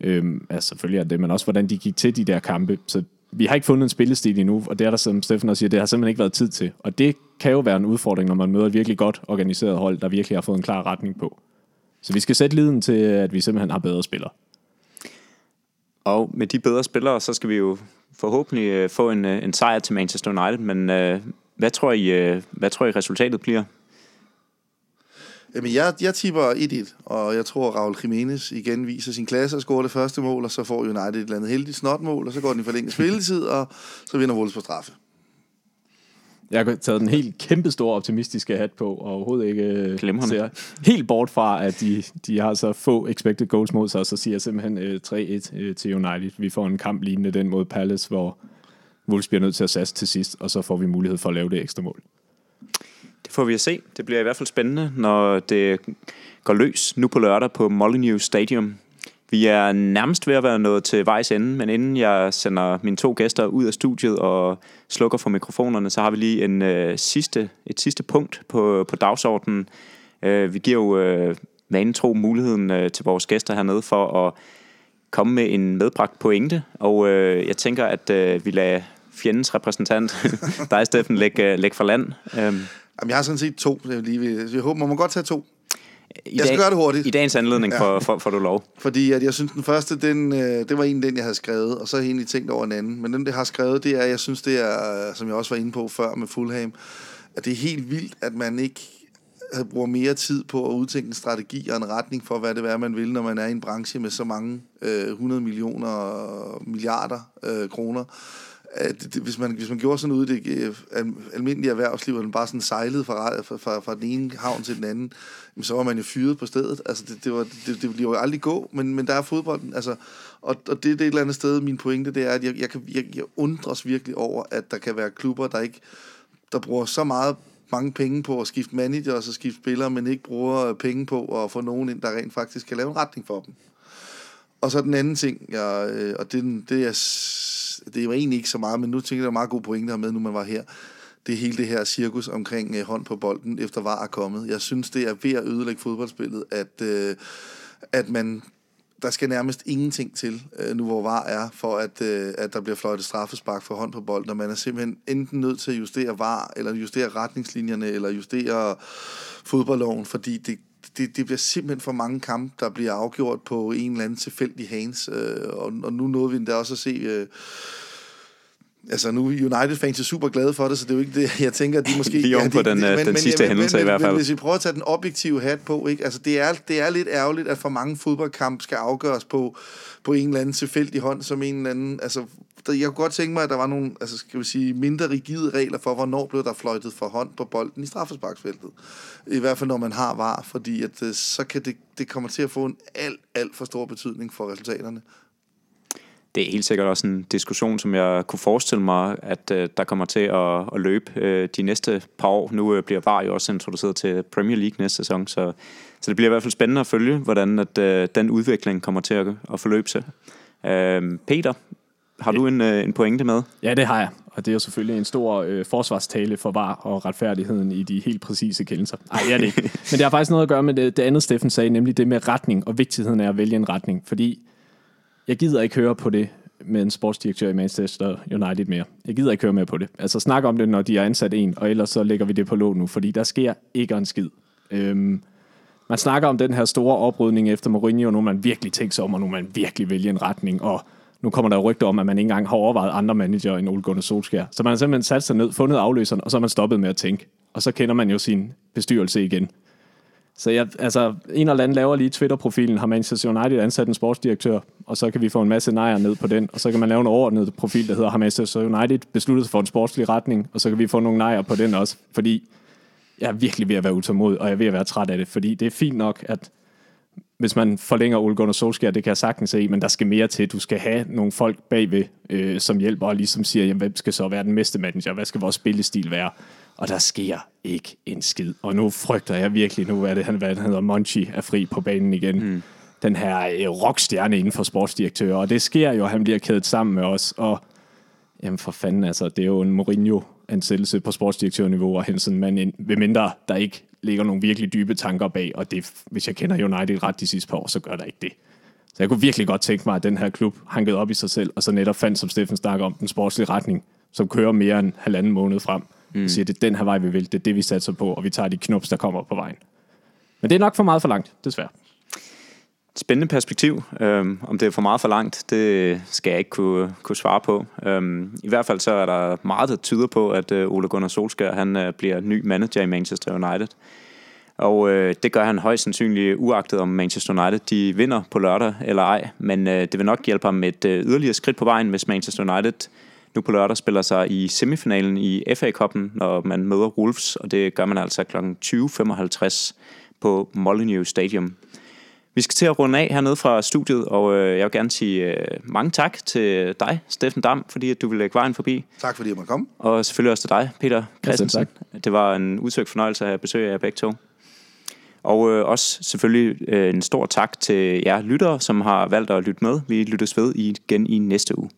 S4: Øhm, altså selvfølgelig er det, men også hvordan de gik til de der kampe. Så vi har ikke fundet en spillestil endnu, og det er der, som Steffen også siger, det har simpelthen ikke været tid til. Og det kan jo være en udfordring, når man møder et virkelig godt organiseret hold, der virkelig har fået en klar retning på. Så vi skal sætte liden til, at vi simpelthen har bedre spillere.
S2: Og med de bedre spillere, så skal vi jo forhåbentlig øh, få en, øh, en sejr til Manchester United, men øh, hvad, tror I, øh, hvad tror I resultatet bliver?
S3: Jamen, jeg, jeg tipper 1-1, og jeg tror, Raul Jimenez igen viser sin klasse og scorer det første mål, og så får United et eller andet heldigt snotmål, og så går den i forlænget spilletid, og så vinder Wolves på straffe.
S4: Jeg har taget den helt kæmpe store optimistiske hat på, og overhovedet ikke øh,
S2: Glimrende.
S4: ser helt bort fra, at de, de har så få expected goals mod sig, så siger jeg simpelthen øh, 3-1 øh, til United. Vi får en kamp lignende den mod Palace, hvor Wolves bliver nødt til at satse til sidst, og så får vi mulighed for at lave det ekstra mål.
S2: Det får vi at se. Det bliver i hvert fald spændende, når det går løs nu på lørdag på Molyneux Stadium. Vi er nærmest ved at være nået til vejs ende, men inden jeg sender mine to gæster ud af studiet og slukker for mikrofonerne, så har vi lige en, øh, sidste, et sidste punkt på, på dagsordenen. Øh, vi giver jo øh, vanen tro muligheden øh, til vores gæster hernede for at komme med en medbragt pointe, og øh, jeg tænker, at øh, vi lader fjendens repræsentant, dig Steffen, lægge, øh, lægge for land. Øh.
S3: Jamen, jeg har sådan set to, jeg lige vil, jeg håber, man må godt tage to.
S2: I
S3: Jeg skal gøre det hurtigt.
S2: I dagens anledning
S3: Ja.
S2: for, for, for du lov.
S3: Fordi at jeg synes, den første, den, øh, det var en den, jeg havde skrevet, og så har jeg egentlig tænkt over en anden. Men den, jeg har skrevet, det er, jeg synes, det er, øh, som jeg også var inde på før med Fulham, at det er helt vildt, at man ikke bruger mere tid på at udtænke en strategi og en retning for, hvad det er, man vil, når man er i en branche med så mange øh, 100 millioner og milliarder øh, kroner. At det, hvis, man, hvis man gjorde sådan ud det øh, almindelige erhvervsliv, og den bare sådan sejlede fra, fra, fra, fra den ene havn til den anden, jamen, så var man jo fyret på stedet. Altså, det, det, var, det, det ville jo aldrig gå, men, men der er fodbolden. Altså, og, og det, det er et eller andet sted, min pointe, det er, at jeg, jeg, kan, jeg, jeg undres virkelig over, at der kan være klubber, der ikke der bruger så meget mange penge på at skifte manager og så skifte spillere, men ikke bruger øh, penge på at få nogen ind, der rent faktisk kan lave en retning for dem. Og så den anden ting, jeg, øh, og det, det, er, det er jo egentlig ikke så meget, men nu tænker jeg, der er meget gode pointer med, nu man var her. Det er hele det her cirkus omkring øh, hånd på bolden, efter var er kommet. Jeg synes, det er ved at ødelægge fodboldspillet, at, øh, at man der skal nærmest ingenting til, øh, nu hvor VAR er, for at, øh, at der bliver fløjtet straffespark for hånd på bolden, og man er simpelthen enten nødt til at justere VAR, eller justere retningslinjerne, eller justere fodboldloven, fordi det, det, det bliver simpelthen for mange kampe, der bliver afgjort på en eller anden tilfældig hands, øh, og, og nu nåede vi endda også at se... Øh, Altså nu United-fans er super glade for det, så det er jo ikke det, jeg tænker, at de måske...
S2: Lige oven på den, øh, den sidste hændelse i hvert fald.
S3: Men hvis vi prøver at tage den objektive hat på, ikke? Altså det er, det er lidt ærgerligt, at for mange fodboldkampe skal afgøres på, på en eller anden tilfældig hånd, som en eller anden... Altså, jeg kunne godt tænke mig, at der var nogle, altså skal vi sige, mindre rigide regler for, hvornår blev der fløjtet for hånd på bolden i straffesparksfeltet. I hvert fald, når man har var, fordi at, øh, så kan det, det kommer til at få en alt, alt for stor betydning for resultaterne.
S2: Det er helt sikkert også en diskussion, som jeg kunne forestille mig, at øh, der kommer til at, at løbe øh, de næste par år. Nu øh, bliver VAR jo også introduceret til Premier League næste sæson, så, så det bliver i hvert fald spændende at følge, hvordan at, øh, den udvikling kommer til at, at forløbe sig. Øh, Peter, har du en, øh, en pointe med?
S4: Ja, det har jeg. Og det er jo selvfølgelig en stor øh, forsvarstale for var og retfærdigheden i de helt præcise kendelser. Nej, er det ikke. Men det har faktisk noget at gøre med det, det andet, Steffen sagde, nemlig det med retning og vigtigheden af at vælge en retning. Fordi jeg gider ikke høre på det med en sportsdirektør i Manchester United mere. Jeg gider ikke høre mere på det. Altså snak om det, når de har ansat en, og ellers så lægger vi det på låg nu, fordi der sker ikke en skid. Øhm, man snakker om den her store oprydning efter Mourinho, nu man virkelig tænkt sig om, og nu man virkelig vælge en retning, og nu kommer der jo rygter om, at man ikke engang har overvejet andre manager end Ole Gunnar Solskjaer. Så man har simpelthen sat sig ned, fundet afløseren, og så har man stoppet med at tænke. Og så kender man jo sin bestyrelse igen. Så jeg, altså, en eller anden laver lige Twitter-profilen, har Manchester United ansat en sportsdirektør, og så kan vi få en masse nejer ned på den, og så kan man lave en overordnet profil, der hedder, har Manchester United besluttet sig for en sportslig retning, og så kan vi få nogle nejer på den også, fordi jeg er virkelig ved at være utålmodig, og jeg er ved at være træt af det, fordi det er fint nok, at hvis man forlænger Ole Gunnar Solskjaer, det kan jeg sagtens se, men der skal mere til. Du skal have nogle folk bagved, øh, som hjælper og ligesom siger, jamen, hvem skal så være den næste manager? Hvad skal vores spillestil være? Og der sker ikke en skid. Og nu frygter jeg virkelig, nu er det, han, hvad han hedder, Monchi er fri på banen igen. Mm. Den her øh, rockstjerne inden for sportsdirektører. Og det sker jo, han bliver kædet sammen med os. Og jamen for fanden, altså, det er jo en Mourinho-ansættelse på sportsdirektørniveau og hente sådan en mand ind, ved mindre der ikke ligger nogle virkelig dybe tanker bag, og det, hvis jeg kender United ret de sidste par år, så gør der ikke det. Så jeg kunne virkelig godt tænke mig, at den her klub hankede op i sig selv, og så netop fandt, som Steffen snakker om, den sportslige retning, som kører mere end halvanden måned frem. Mm. Og siger, det er den her vej, vi vil, det er det, vi satser på, og vi tager de knups, der kommer på vejen. Men det er nok for meget for langt, desværre.
S2: Spændende perspektiv. Øhm, om det er for meget for langt, det skal jeg ikke kunne, kunne svare på. Øhm, I hvert fald så er der meget, der tyder på, at øh, Ole Gunnar Solskjaer han, øh, bliver ny manager i Manchester United. Og øh, det gør han højst sandsynligt uagtet om Manchester United de vinder på lørdag eller ej. Men øh, det vil nok hjælpe ham et øh, yderligere skridt på vejen, hvis Manchester United nu på lørdag spiller sig i semifinalen i FA-koppen, når man møder Wolves, og det gør man altså kl. 20.55 på Molineux Stadium. Vi skal til at runde af hernede fra studiet, og øh, jeg vil gerne sige øh, mange tak til dig, Steffen Dam, fordi at du ville lægge vejen forbi.
S3: Tak fordi jeg måtte komme.
S2: Og selvfølgelig også til dig, Peter Christensen.
S4: Ja,
S2: det var en udsøgt fornøjelse at besøge jer begge to. Og øh, også selvfølgelig øh, en stor tak til jer lyttere, som har valgt at lytte med. Vi lyttes ved igen i næste uge.